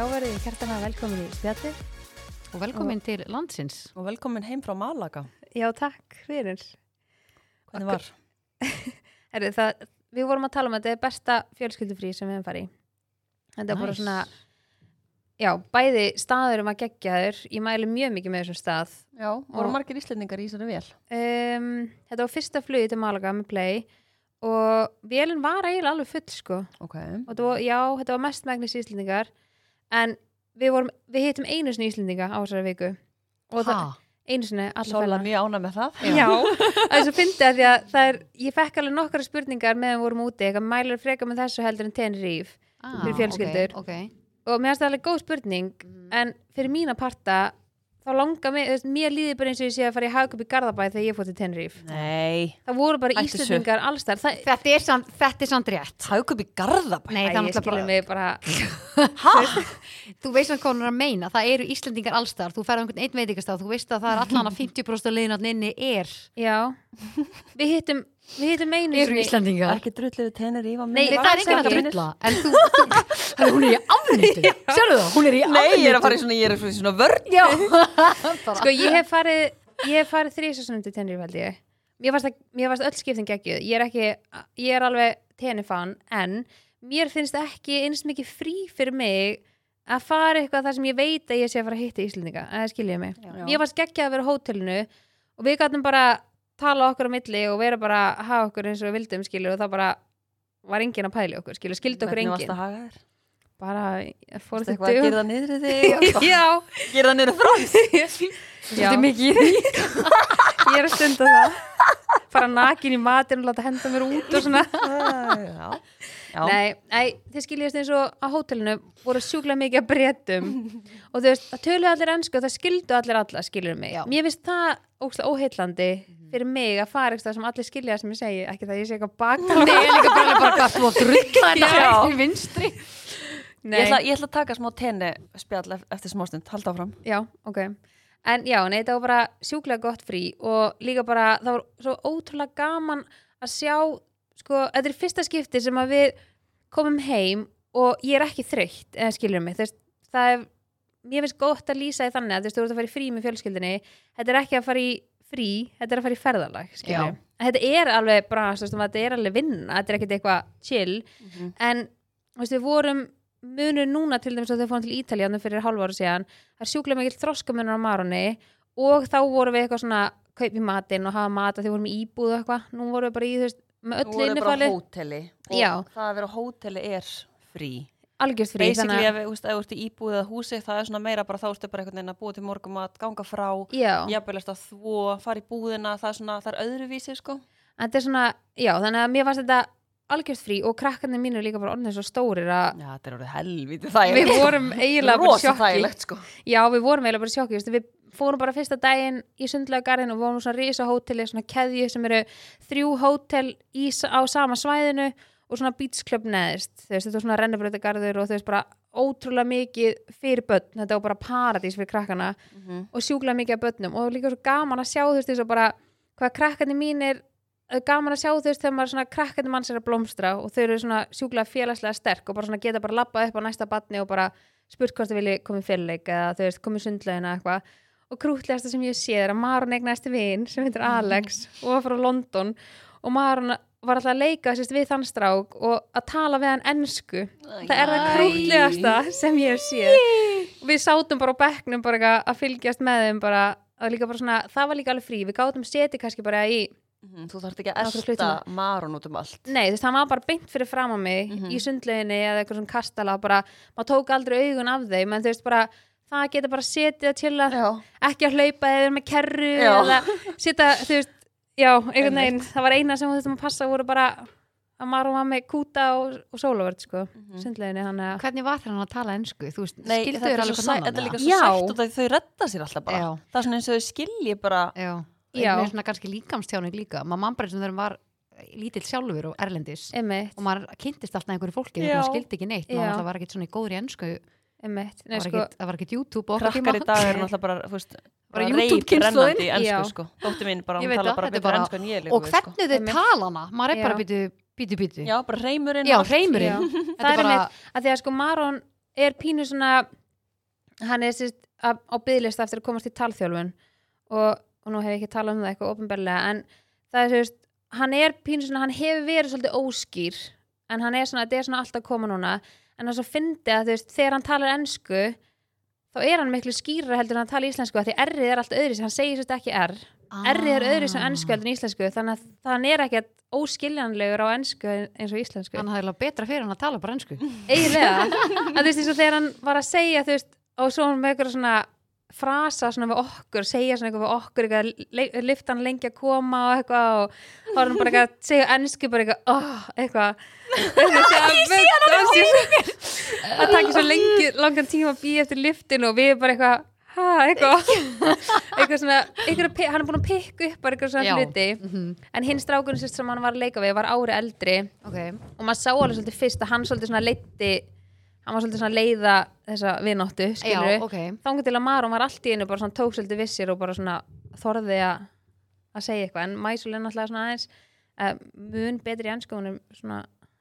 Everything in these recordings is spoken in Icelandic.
Já, verið hjertana velkomin í spjalli. Og velkomin til landsins. Og velkomin heim frá Malaga. Já, takk fyrir. Hvernig var? Herri, það, við vorum að tala um að þetta er besta fjölskyldufrí sem við hefum farið í. Þetta er bara svona, já, bæði staður um að gegja þur. Ég mæli mjög mikið með þessum stað. Já, voru Og- margir íslendingar í þessari vel? Um, þetta var fyrsta flugi til Malaga með Play og vélinn var eiginlega alveg full, sko. Ok. Og þetta var, já, þetta var mest megnis íslendingar en við, vorum, við hittum einu sinni íslendinga á þessari viku. Og það, einu sinni, fæla. mjög ána með það. Já, það er svo fyndið að því að það er, ég fekk alveg nokkara spurningar meðan við vorum úti, eitthvað mælir frekar með þessu heldur en Tenerife Ah, Fyrir fjölskyldur. Ok, ok. og mér finnst það alveg góð spurning en fyrir mína parta þá langar mig, þú veist, mér líði bara eins og ég sé að fara í hagkup í Garðabæ þegar ég fór til Tenerife Nei. það voru bara þessu. Íslandingar allstar það, Þetta er samt, þetta er samt rétt. Haukup í Garðabæ. Nei, það er ég skilur náttúrulega bara... mig bara Þú veist hvað hún er að meina, það eru Íslendingar allstar, þú ferð á einhvern einn veitingastaf, þú veist að það er allan að 50% af liðin inni er, já, við hittum við hittum einu eru Íslendingar. Ekki drulliði tenir í Nei, Nei, það er enginn að ekki. drulla, en þú, þú hún er í afnýttu, sérðu það, hún er í Nei, afnýttu. ég er að fara í svona, ég er að fara í svona vörn. Já, sko ég hef farið ég hef farið þrísasunum til Tenerife held ég. Mér varst, að, mér varst öll skipting geggjuð. Ég er ekki, ég er alveg tenifan en mér finnst ekki eins mikið frí fyrir mig að fara eitthvað þar sem ég veit að ég sé að fara að hitta Íslendinga, það tala okkur á milli og vera bara að hafa okkur eins og við vildum skilju og það bara var enginn að pæli okkur skilju, skildi okkur Hvernig varst enginn að haga þér? bara fór þetta gera það niður þig? það niður frans? já. þetta er mikið í því. ég er að stunda það fara nakin í matinn og láta henda mér út og svona Já. Já. nei, nei, þið skiljast eins og á hótelinu voru sjúklega mikið að breytum og þú veist, það töluðu allir ennsku og það skildu allir alla, skiljur mig Já. mér finnst það ógslag óheillandi fyrir mig að fara eitthvað sem allir skilja sem ég segi, ekki það ég sé eitthvað baka Nei, ég er líka bara bara hvað þú að drulla Já. þetta í vinstri. Ég ætla, ég ætla að taka smá tenni spjall ef- eftir smástund. Halda áfram. já, ok en já, nei, það var bara sjúklega gott frí og líka bara, það var svo ótrúlega gaman að sjá sko, þetta er fyrsta skipti sem að við komum heim og ég er ekki þreytt eða skilur mig, þú veist, það er mér finnst gott að lýsa því þannig að þú veist, þú ert að fara í frí með fjölskyldinni, þetta er ekki að fara í frí, þetta er að fara í ferðalag þetta er alveg veist, þetta er alveg vinna, þetta er ekkert eitthvað chill, en þú veist, við vorum munur núna til dæmis að þau fórum til Ítalíu fyrir hálfa ára síðan, það er sjúklega mikill þroskamunur á Maroni og þá vorum við eitthvað svona kaup í matinn og hafa mat að þau vorum í íbúð og eitthvað, nú vorum við bara í veist, með öllu innifali. Og það að vera á hóteli er frí. Algjörst frí, Basically, ef þú ert í íbúið eða húsi, það er svona meira bara þá ertu bara einhvern veginn að búa til morgumat, ganga frá, eftir að þvó, fara í búðina, það er svona, það er öðruvísi, sko. þetta er svona já, þannig að mér fannst þetta algjörst frí og krakkarnir mínu líka bara orðin svo stórir að Já, þetta er orðið helviti þægilegt. við vorum eiginlega bara sjokki sko. já, við vorum eiginlega bara sjokki, við fórum bara fyrsta daginn í sundlaugarinn og vorum svona risa hóteli, svona keðju sem eru þrjú hótel á sama svæðinu og svona beachclub neðist, þú veist, þetta var svona rennubreytagarður og þú veist bara ótrúlega mikið fyrir börn, þetta var bara paradís fyrir krakkana Mhm. og sjúklega mikið af börnum. Og líka svo gaman að sjá þú veist þess að bara hvað krakkarnir mínir eh, gaman að sjá þú veist þegar maður svona krakkarnir manns er að blómstra og þau eru svona sjúklega félagslega sterk og bara svona geta bara lappað upp á næsta batni og bara spurt hvort þau vilji komið fyrirleik eða þau veist komið sundlegina eitthvað. Og krútlegasta sem ég sé er að Maron eignast vin sem heitir Alex og var frá London. Og Maron var alltaf að leika sérst, við þann strák og að tala við hann ensku það er það krútlegasta sem ég hef séð og við sátum bara á bekknum bara að fylgjast með þeim bara, að bara svona, það var líka alveg frí við gátum setið kannski bara í Mhm, Þú þarft ekki að klukkutíma. marun út um allt. nei þú veist, hann var bara beint fyrir fram á mig Mhm. í sundleginni eða eitthvað svona kastala bara, maður tók aldrei augun af þeim en þú veist bara, það geta bara setið að Já. ekki að hlaupa eða með kerru eða setja, þú veist já, einhvern veginn, það var eina sem við þurftum að passa voru bara að maður var með kúta og, og sólavörd sko, Mhm. sundleginni hann að Hvernig var þeirra hann að tala ensku? Þú veist, Nei, skildu þetta þér er, alveg hvað sæ, annan? þetta er líka svo sætt og það, þau redda sér alltaf bara. Já. Það er svona eins og þau skilji bara. Já, Já. með svona kannski líkamstjáning líka maður mann bara eins og þegar maður var lítill sjálfur og erlendis Einmitt, og maður kynntist alltaf einhverju fólki þegar maður skildi ekki neitt maður alltaf var ekkert svona í góðri það Nei, var sko, ekkert- það var ekkert YouTube okkar Krakkar í dag eru náttúrulega bara, þú veist, Bara bara YouTube reip kynslóðin. rennandi í ennsku, Já. sko. Dóttir mín bara, hún tala bara betur ennsku en ég líka og við, sko. hvernig þau tala hana maður er bara býtu, býtu, býtu Já, bara reymurinn. Þetta það er einmitt að því að sko Maron er pínu svona hann er sérst á, byggðlista eftir að komast í talþjálfun og, og nú hef ég ekki talað um það eitthvað ofinberlega en það er sérst hann er pínu svona, hann hefur verið svolítið óskýr en hann er svona, þetta er svona alltaf koma núna en það er svo fyndi að þú veist, þegar hann talar ensku þá er hann miklu skýra heldur en hann tala íslensku því R-ið er alltaf öðru hann segir sérst ekki R. R-ið er öðru sem ensku heldur en íslensku þannig að hann er ekkert óskiljanlegur á ensku eins og íslensku. Hann hafði eiginlega betra fyrir hann að tala bara ennsku eiginlega. Að þú veist eins og þegar hann var að segja þú veist og svo hann með eitthvað svona frasa svona við okkur, segja svona eitthvað við okkur eitthvað, lifta hann lengi að koma og eitthvað og þá er hann bara eitthvað að segja ennsku bara eitthvað, oh, eitthvað. Það takir svo lengi, langan tíma að býja eftir liftinu og við bara eitthvað ha, eitthvað. Eitthvað svona, eitthvað, hann er búin að pikka upp bara eitthvað svona hluti. Mhm. en hinn sérst sem hann var að leika við var ári eldri Ok, og maður sá alveg svolítið fyrst að hann svolítið svona leitti hann var svolítið svona leiða þessa vináttu, já, skilur ok. Þannig til að Maron var allt í einu bara svona tók svolítið vissir og bara svona þorði að að segja eitthvað, en Mæsul er náttúrulega svona aðeins uh, mun betri í ennskuðunum svona,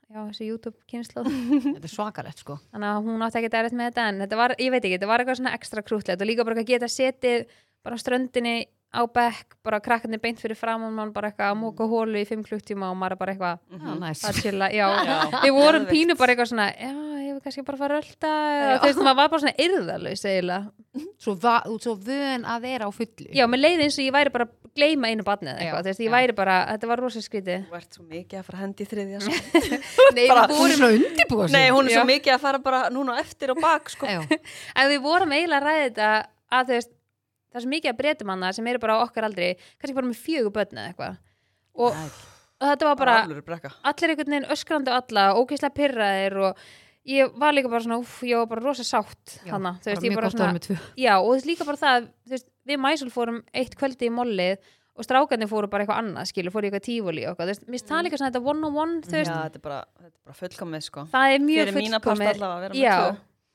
já, þessi YouTube kynnslóð Þetta er svakalegt sko. Þannig að hún átti ekki erfitt með þetta en þetta var, ég veit ekki, þetta var eitthvað svona ekstra krútlegt og líka bara að geta setið bara á ströndinni á bekk, bara krakkarnir beint fyrir fram og mann bara eitthvað að móka hólu í fimm klukktíma og maður bara eitthvað Já, næs að chilla, já, Já, við vorum pínu bara eitthvað svona já, ég vil kannski bara fara að rölda þú veist, maður var bara svona yrðalus eiginlega. Svo, svo vön að vera á fullu. Já, með leiði eins og ég væri bara að gleyma einu barnið eitthvað, veist, ég væri bara, þetta var rosa skrítið. Þú ert svo mikið að fara hendi í þriðja sko. Nei, Bara- við Hún vorum, er svona undirbúa sig. Nei, hún er Já. svo mikið að fara bara núna eftir og bak sko. En við vorum eiginlega að ræða þetta að þú veist, það er svo mikið að breytum hana sem eru bara á okkar aldri, kannski bara með fjögur börn eða eitthvað. Og, og þetta var bara allir einhvern veginn öskrandi á alla, ógeðslega pyrraðir og ég var líka bara svona, úff, ég var bara rosa sátt Já, hana, þú veist, ég bara svona Já, og þú veist líka bara það þú veist, við Mæsul fórum eitt kvöldi í mollið og strákarnir fóru bara eitthvað annað skilur, fóru í eitthvað tífuli og eitthvað, þú veist, mér finnst það líka svona þetta one on one, þú Já, veist, þetta er bara, þetta er bara fullkomið sko. það er mjög fullkomið. allavega að vera með Já,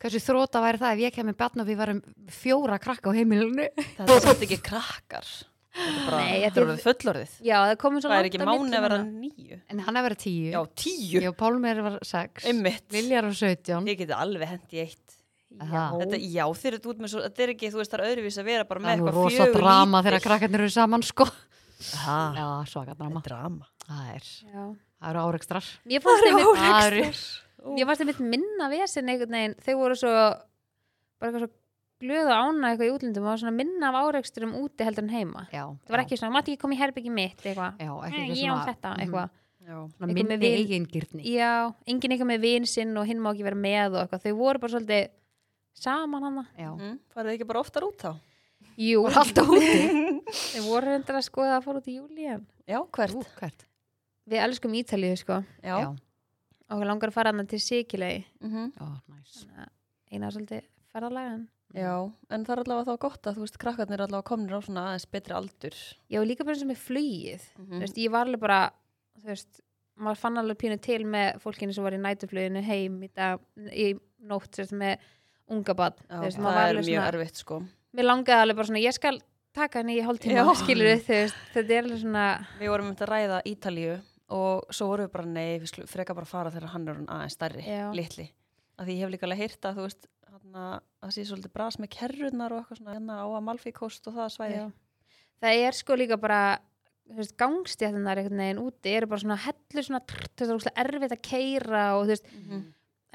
Hversu þróta væri það ef ég kemur barn og við varum fjóra krakka á heimilinu? Þetta er svolítið ekki krakkar. Er Nei, þetta er orðið fullorðið. Já, það komið svo Það er langt ekki mánu að vera nýju En hann er verið tíu. Já, tíu. Ég og Pálmir var sex. Einmitt. Viljar og sautján. Ég geti alveg hendi eitt. Aha. Þetta, já, þeir eru út með svo, þetta er ekki, þú veist, það er öðruvís að vera bara Það með eitthvað rosa fjögur drama lítil. þegar krakkarnir eru Já, drama Það er, Já. það eru áreikstrar Mér fannst einmitt Það minna vesen einhvern veginn þau voru svo bara eitthvað svo glöð og ána eitthvað í útlundum og var svona minna af áreiksturum úti heldur en heima. Já, það var ekki svona, mátti ekki koma í herbyggi mitt eitthvað, Já, eitthvað ég svona- þetta Mhm. eitthvað. Já, minni eigin gyrni Já, enginn eitthvað með vin sinn og hinn má ekki vera með og eitthvað, þau voru bara svolítið saman hana. Já, mm, farið þið ekki bara oftar út þá? Jú, alltaf úti? Þau voru reyndar að skoða að fara út í júli en Já, hvert? Ú, hvert við elskum Ítalíu sko. Já, Já, og við langar að fara hana til Sikilei mhm. já, næs eina svolítið ferðalega en Já, en það er allavega þá gott að þú veist, krakkarnir er allavega komnir á svona aðeins betri aldur. Já, og líka bara eins og með flugið. Mm þú veist, ég var alveg bara þú veist, maður fann alveg pínu til með fólkinu sem var í nætufluginu heim í, dag, í nótt sérst, með unga bad Já, það er mjög erfitt sko. Mér langaði alveg bara svona, ég skal taka henni í hálftíma Já. skilur þú veist, þetta er alveg svona Við vorum um þetta að ræða Ítalíu og svo vorum við bara nei, við skulum freka bara fara þegar hann er aðeins stærri, Já. litli að því ég hef líka alveg heyrt að þú veist það sé svolítið bras með kerrunar og eitthvað svona hérna á að Malfíkost og það svæði já. það er sko líka bara gangstjættunar einhvern veginn úti eru bara svona hellur svona trrt, þetta er ógeðslega erfitt að keira og þú veist, Mhm.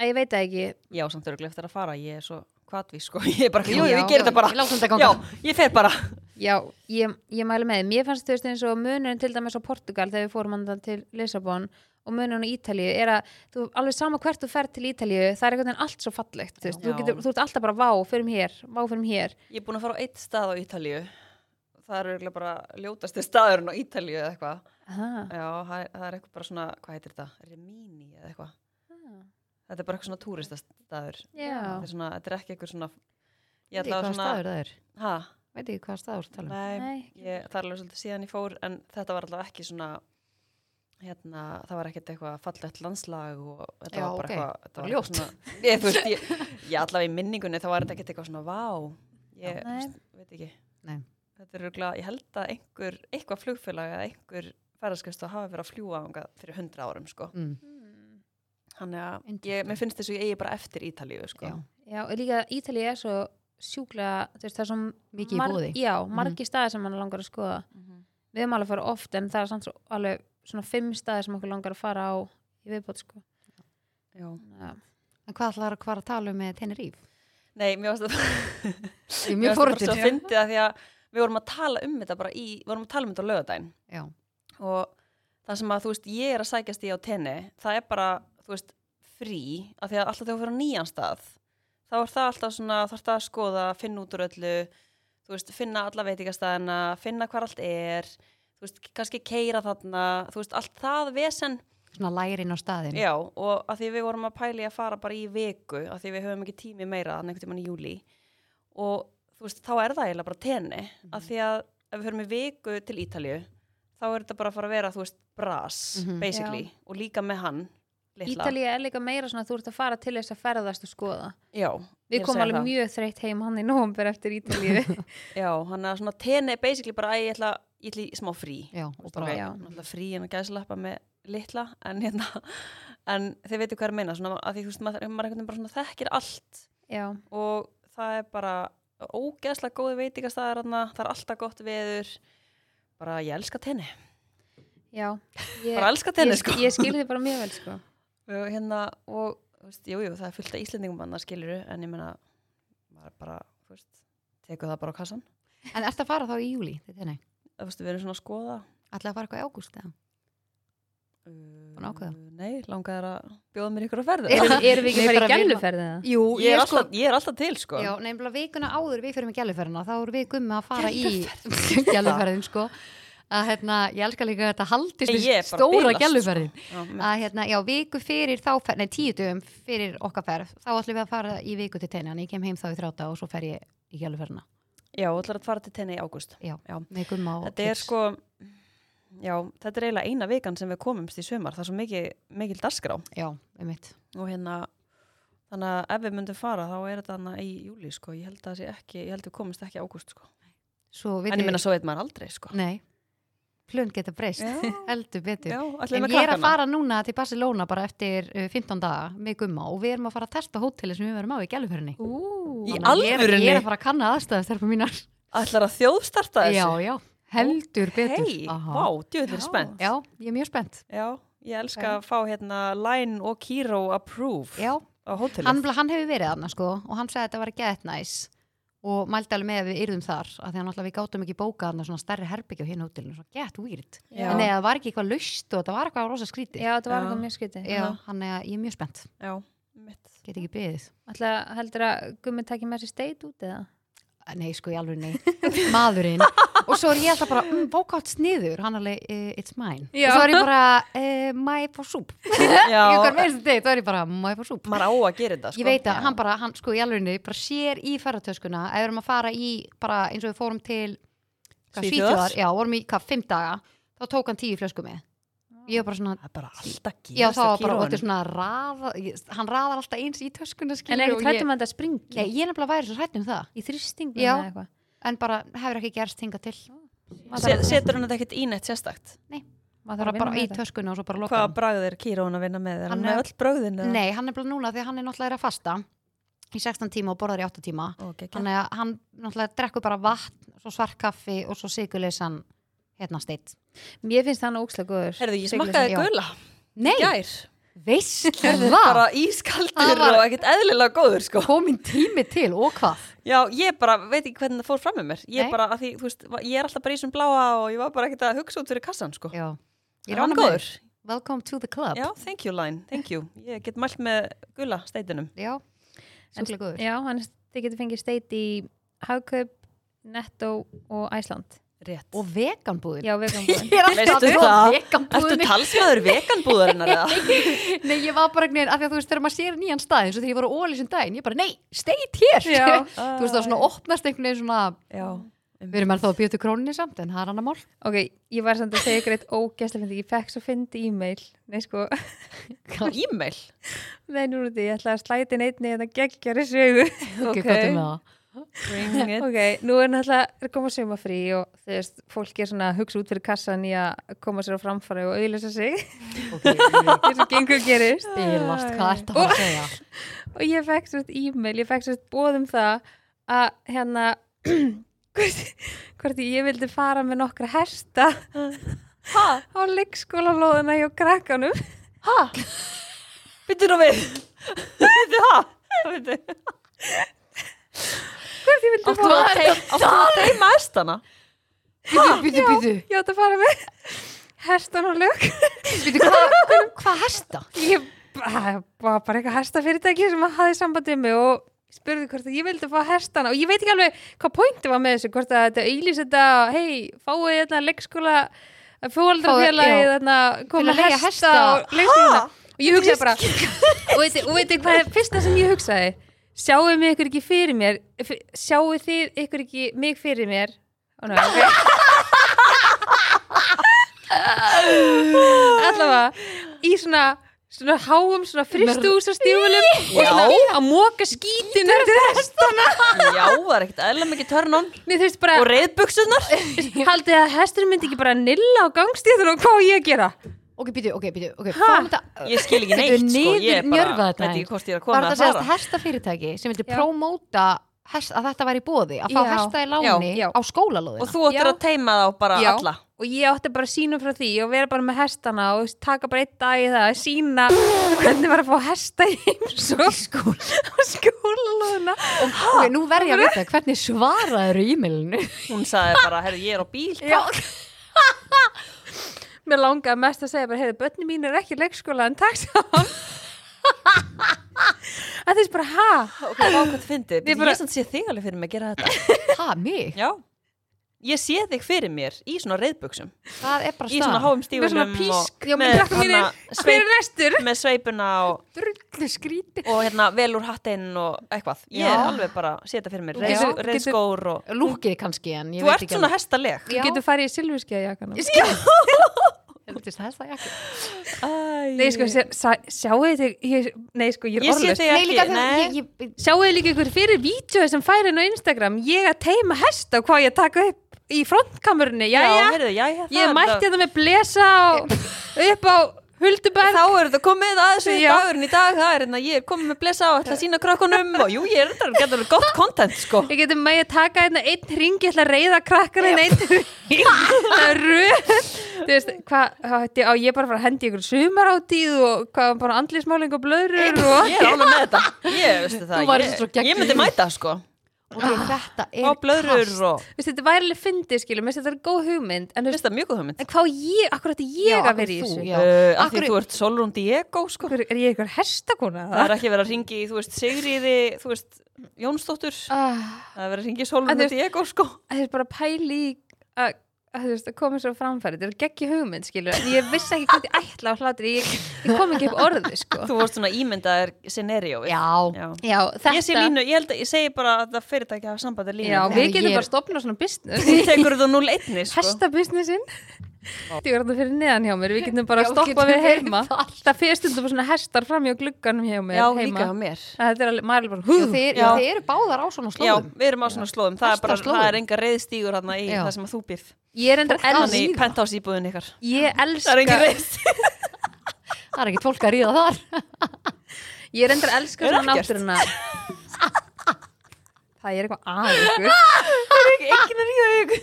að ég veit það ekki Já, samt eru eftir að fara, ég er svo kvatvís sko, ég er bara, jú, Já, ég gerir þetta bara Já, ég fer bara Já, ég, ég mæli með. Því. Mér fannst þú veist eins og munurinn til dæmis á Portugal þegar við fórum hann til Lissabon og munurinn á Ítalíu er að þú, alveg sama hvert þú ferð til Ítalíu það er einhvern veginn allt svo fallegt þú, þú, getur, þú ert alltaf bara vá, förum hér vá, förum hér. Ég er búin að fara á eitt stað á Ítalíu. Það er örugglega bara ljótasti staðurinn á Ítalíu eða eitthvað. Já, það er, það er eitthvað bara svona, hvað heitir þetta? Remini eða eitthvað. Þetta er bara eitthvað svona túristastaður. Þetta er, svona, þetta er ekki eitthvað svona Ég ætla að svona staður það er. Ha, Veit ekki hvað staður það tala um Nei, ég, það er alveg svolítið síðan ég fór en þetta var allavega ekki svona hérna, það var ekkert eitthvað fallegt landslag og þetta Já, var bara ok. eitthvað þetta var ljótt. svona, ég, þú veist, ég, ég allavega í minningunni þá var þetta ekkert eitthvað svona vá ég þú veist, veit ekki Nei. þetta er örugglega, ég held að einhver eitthvað flugfélag eða einhver ferðarskast hafi verið að fljúa fyrir hundra árum sko mm. Þannig að ég, mér finnst þess að ég eigi bara eftir Ítalíu, sko. Já. Já, líka Ítalið er svo sjúklega, þú veist, það er svo Mikið í boði. Já, margi staðir sem mann langar að skoða Mhm. Við erum alveg að fara oft en það er samt svo alveg svona fimm staðir sem okkur langar að fara á í viðbót sko Já. Já, En hvað ætlar að, hvað að tala um með Teneríf? Nei, mér varst það er mér mjög varst það bara fórhundin. svo fyndið að því að við vorum að tala um þetta bara í, við vorum að tala um þetta á lögadaginn og það sem að þú veist ég er að sækjast í á tenni það er bara, þú veist, frí af því að alltaf þegar þú fyrir á nýjan stað þá er það alltaf svona, þarf það að skoða finna út úr öllu, þú veist finna alla veitingastæðina, finna hvar allt er þú veist, kannski keira þarna þú veist, allt það vesen svona lærin á staðin. já, og að því við vorum að pæli að fara bara í viku, að því við höfum ekki tími meira þannig einhvern tímann í júli og þú veist, þá er það eiginlega bara tenni að því að ef við höfum í viku til Ítalju þá er þetta bara að fara að vera, þú veist, bras Mhm. basically, og líka með hann. Ítalið er líka meira svona þú ert að fara til þess að ferðast og skoða. Já, Við ég að komum alveg það. mjög þreytt heim hann í nóvumber eftir Ítalíu. Já, hann er svona tenni basically bara að ég ætla, ég ætla í smá frí. Já, bara, já. frí en að gæslappa með litla en hérna, en þið veitu hvað er að meina svona að því þú veist, maður, maður einhvern veginn bara svona þekkir allt. Já, og það er bara ógeðslega góði veitingastæðar þarna, það er alltaf gott veður. Bara ég elska tenni. Já. Ég, bara elska tenni ég, sko. ég skil þið bara mjög vel sko og hérna og veist, jú, jú, það er fullt af Íslendingum annars skiluru en ég meina maður bara, þú veist, tekur það bara á kassan En ertu að fara þá í júli til tenni? þú veist, við erum svona að skoða. Ætlaði að fara eitthvað í ágúst eða? uh, ákveða? nei, langaði að bjóða mér ykkur að ferða Erum, erum við ekki að fara í gæluferði eða? Jú, ég, er alltaf, ég er alltaf til sko. Já, nefnilega vikuna áður við fyrir með gæluferðina þá erum við gummi að fara í gæluferðin sko að hérna, ég elska líka að þetta haldist við stóra sko. gæluferðin að hérna, já, viku fyrir þá nei, tíu dögum fyrir okkar ferð þá ætlum við að fara í viku til tenni en ég kem heim þá í þrjáta og svo fer ég í gæluferðina já, þú ætlar að fara til tenni í ágúst. Já, Já. með gumma og þetta er sko já, þetta er eiginlega eina vikan sem við komumst í sumar. Það er svo mikil, mikil dagskrá. Já, um mitt og hérna þannig að ef við myndum fara þá er þetta í júli sko, ég held að ekki ég held að við komumst ekki ágúst sko. Svo en ég minna svo veit maður aldrei sko. Nei, plön geta breyst heldur betur já, En ég er að fara núna til Barcelona bara eftir uh, 15 daga með gumma og við erum að fara að testa hóteli sem við verum á í gæluferðinni. Í er- alvörunni? Ég er að fara að kanna aðstæðast þarfum mínar. allar að þjóðstarta þessu Já, já, heldur betur. hei, Aha. vá, djöðlir Já. spennt Já, ég er mjög spennt. já, ég elska að fá hérna Line og Kiro approve Já, á hótelið hann, hann hefur verið þarna sko og hann sagði að þetta var gett næs og mældi alveg með að við yrðum þar að því að náttúrulega við gátum ekki bókað þarna svona stærri herbyggja á hinn hótelinu, svo gett weird. Já. En nei, það var ekki eitthvað laust og þetta var eitthvað rosa skrítið. Já, þetta var Já. eitthvað mjög Já, hann er, ég er mjög spennt. Get ekki beðið. Alltaf heldur að Gummi takki með sér steit út eða? Nei, sko, í alveg nei. Maðurinn. og svo er ég alltaf bara, mm, bókátt sniður. Hann alveg, uh, it's mine. Já. Og svo er ég bara, uh, my for soup. þá er ég bara, my for soup. maður á að gera þetta sko. Ég veit að Já. hann bara, hann sko í alveg bara sér í ferðartöskuna ef við erum að fara í, bara eins og við fórum til? Svíþjóðar, já, vorum í hvað, fimm daga þá tók hann tíu flösku með ég var bara svona, það er bara alltaf já gerast þá var bara og þetta svona raða, ég, hann raðar alltaf eins í töskuna En ekki og trættum ég, að nei, ég er nefnilega væri svo hrætt um það. Í þrýstingum Já. eða eitthvað? En bara hefur ekki gerst hingað til. Maður setur hann þetta ekkert í neitt sérstakt? Maður bara, þarf bara í töskuna og svo bara loka hvaða hann. bragð er Kírón að vinna með? Er Hann hann er- með öll brögðin eða? Nei, hann er bara núna því hann er náttúrulega að fasta í 16 tíma og borðar í 8 tíma. Hann náttúrulega drekkur bara vatn svo svartkaffi og svo sigurleysan hérna steitt Mér finnst hann ókslega góður. Herðu, ég smakkaði gula Nei, gær. veistla bara ískaldur Það var- og ekkert eðlilega góður sko. komin tími til og hvað? Já, ég bara veit ekki hvernig það fór fram með mér. Ég Nei. bara, að því, þú veist, ég er alltaf bara í þessum bláa og ég var bara ekkert að hugsa út fyrir kassan sko. Já, ég Er hann með góður? þig. Welcome to the club. Já, thank you line, thank you. Ég get mælt með gula steitinum. Já, sjúklega góður. Já, hann þið getur fengið steit í Hagkaup, Netto og Æsland Rétt. Og veganbúðin Já, veganbúðin er alltaf tala um talsmaður veganbúðarinnar eða? Nei, ég var bara neginn, af því að þú veist, þegar maður sér nýjan stað eins og þegar ég var á Óli sem daginn, ég bara, nei, steit hér Já. Þú veist, það var svona opnast einhvern veginn svona Já Við erum ennþá að bjóta króninni samt, en það er annar mál. Ok, ég var samt að segja ykkur eitt ógæslega fyndi Ég fekk svo fyndi e-mail Nei, sko, E-mail? Nei, nú er þetta Ég ætla að slæti neitt Ok, nú er náttúrulega að koma sumafrí og þú veist, fólk er svona að hugsa út fyrir kassan í að koma sér á framfæri og auðlýsa sig Ok, eins og gengur gerist að að segja? og ég fekk svo e-mail, ég fekk svo bóðum það að hérna hvort, hvort ég vildi fara með nokkra hesta Ha? á leikskólalóðina hjá krakkanum Ha? Byttu nú við Byttu ha? Byttu hvort ég vildi fara áttu að teima estana? Býtu, býtu, býtu ég átti að fara með hestan og lög. Býtu, hvað hva hesta? ég var bara eitthvað hestafyrirtæki sem hafði samband við mig og spurði hvort að ég vildi fá hestana. Og ég veit ekki alveg hvað pointi var með þessu hvort að þetta auðlýs þetta, hei, fáið þetta þetta Til koma hesta, hesta. og leikskóla og ég hugsaði bara og veitir hvað er fyrsta sem ég hugsaði sjáu mig ykkur ekki fyrir mér sjáu þið ykkur ekki mig fyrir mér? Ó, ná, okay. allavega í svona svona háum, svona fristúsa stífulum og svona að móka skítinu Já, það er ekkert eðla mikið törnum Og reyðbuksunar haldið að hestur myndi ekki bara nilla á gangstíðun og hvað ég að gera Ok, býtu, ok, býtu, ok, fáum þetta Ég skil ekki neitt, sko Ég er bara, þetta veit ekki hvort ég er að Var koma þetta að að segja fara. hestafyrirtæki sem vildi hest, að þetta væri bóði að fá Já. hesta í láni Já, já. á skólalóðina? Og þú ættir að teima þá bara Já. alla? Og ég átti bara að sína frá því og vera bara með hestana og taka bara einn dag í það að sína hvernig var að fá hesta í heims og skóla og skólalóðina Ok, nú verð ég að vita hvernig svaraður í e-mailinu? Hún sagði bara, herru, ég er á bíl. Mér langaði mest að segja bara, heyrðu, börni mín er ekki í leikskóla en takk saman að þess bara, ha? Ok, hvað hvað þið fyndið. Við Ég bara- er samt sé þig alveg fyrir mig að gera þetta. Ha, mig? Já. Ég sé þig fyrir mér í svona reyðbuksum Það er bara Í svona stað háum Með stífulum svona písk. og með sveipuna og, og hérna vel úr hattinn og eitthvað. Ég Já. er alveg bara að setja fyrir mér. Já. Reyðskór og Lúkið kannski en ég Þú veit ert ekki svona hestaleg. Þú getur farið í silfurskeiða jakkanum Þetta er það ekki. Nei, sko, sjáu þið ég, Nei, sko, ég er Ég sé orðlaus. þig Nei, ekki líka það, nei. ég, ég, Sjáu þið líka ykkur fyrir vídeo sem færi inn á Instagram? Ég að teima hesta og hvað ég að taka upp í frontkamerunni Já, heyrðu, já, já, ég mætti þetta með blesa og upp á Hulduberg Þá er þetta komið að þessu Já. dagurinn í dag Það er hérna, ég er komið með blessa á að sína krökkunum og jú, ég er þetta getur alveg gott content, sko. Ég geti með að taka hérna einn ring, ég ætla að reyða krakkana en einn ring. Er. Þú veist, hvað, hvað ætti- á ég bara að fara að hendi ykkur sumarátíð og hvað bara andlismáling og blöðrur og... Ég er alveg með þetta Ég, veistu það, ég, ég myndi mæta, sko ok, þetta er Á blöðrur kast. og Þú veist, þetta væri alveg fyndið, finnst þetta er góð hugmynd, en þú veist, það mjög góð hugmynd en hvað á ég, akkur ætti Já, ég að vera í þessu? já. uh, Af Akkur- því þú ert Solrún Diego, sko er ég ykkur hestakona? Það er ekki verið að ringi, þú veist, Sigriði, þú veist, Jónsdóttur Ah, Það er verið að ringi Solrún Diego, sko Það er bara pæli í að að þú veist, að koma svo framfæri, þetta er geggi hugmynd skilur, en ég vissi ekki hvað ég ætla á hlátri ég, ég kom ekki upp orði sko. Þú vorst svona ímyndaðir scenario. Já, Já. Já, þetta Ég sé línu, ég held að ég segi bara að það fyrirtæki hafa sambandi línu Já, við Ég getum er- bara stopnað svona business. Þú tekur þetta 0-1 sko. Hestabusinessin Þetta er fyrir neðan hjá mér. Við getum bara Já, að stoppa við heima. það. Það fyrir stundum bara svona hestar fram hjá glugganum hjá mér Já, heima. líka hjá mér. Þetta er alveg, maður er bara Já, hú þið, Já. eru báðar á svona Já, slóðum við erum á svona slóðum. Það er bara, það er enga reyðstígur hérna í Já. það sem að þú býrð Ég er að Þannig í penthouse íbúðin ykkar. Ég Það er elska reyðstígur Það er ekkert fólk að ríða þar. Ég er enda elska Er svona náttúruna. Það er eitthvað að ykkur. Engin að ríða ykkur.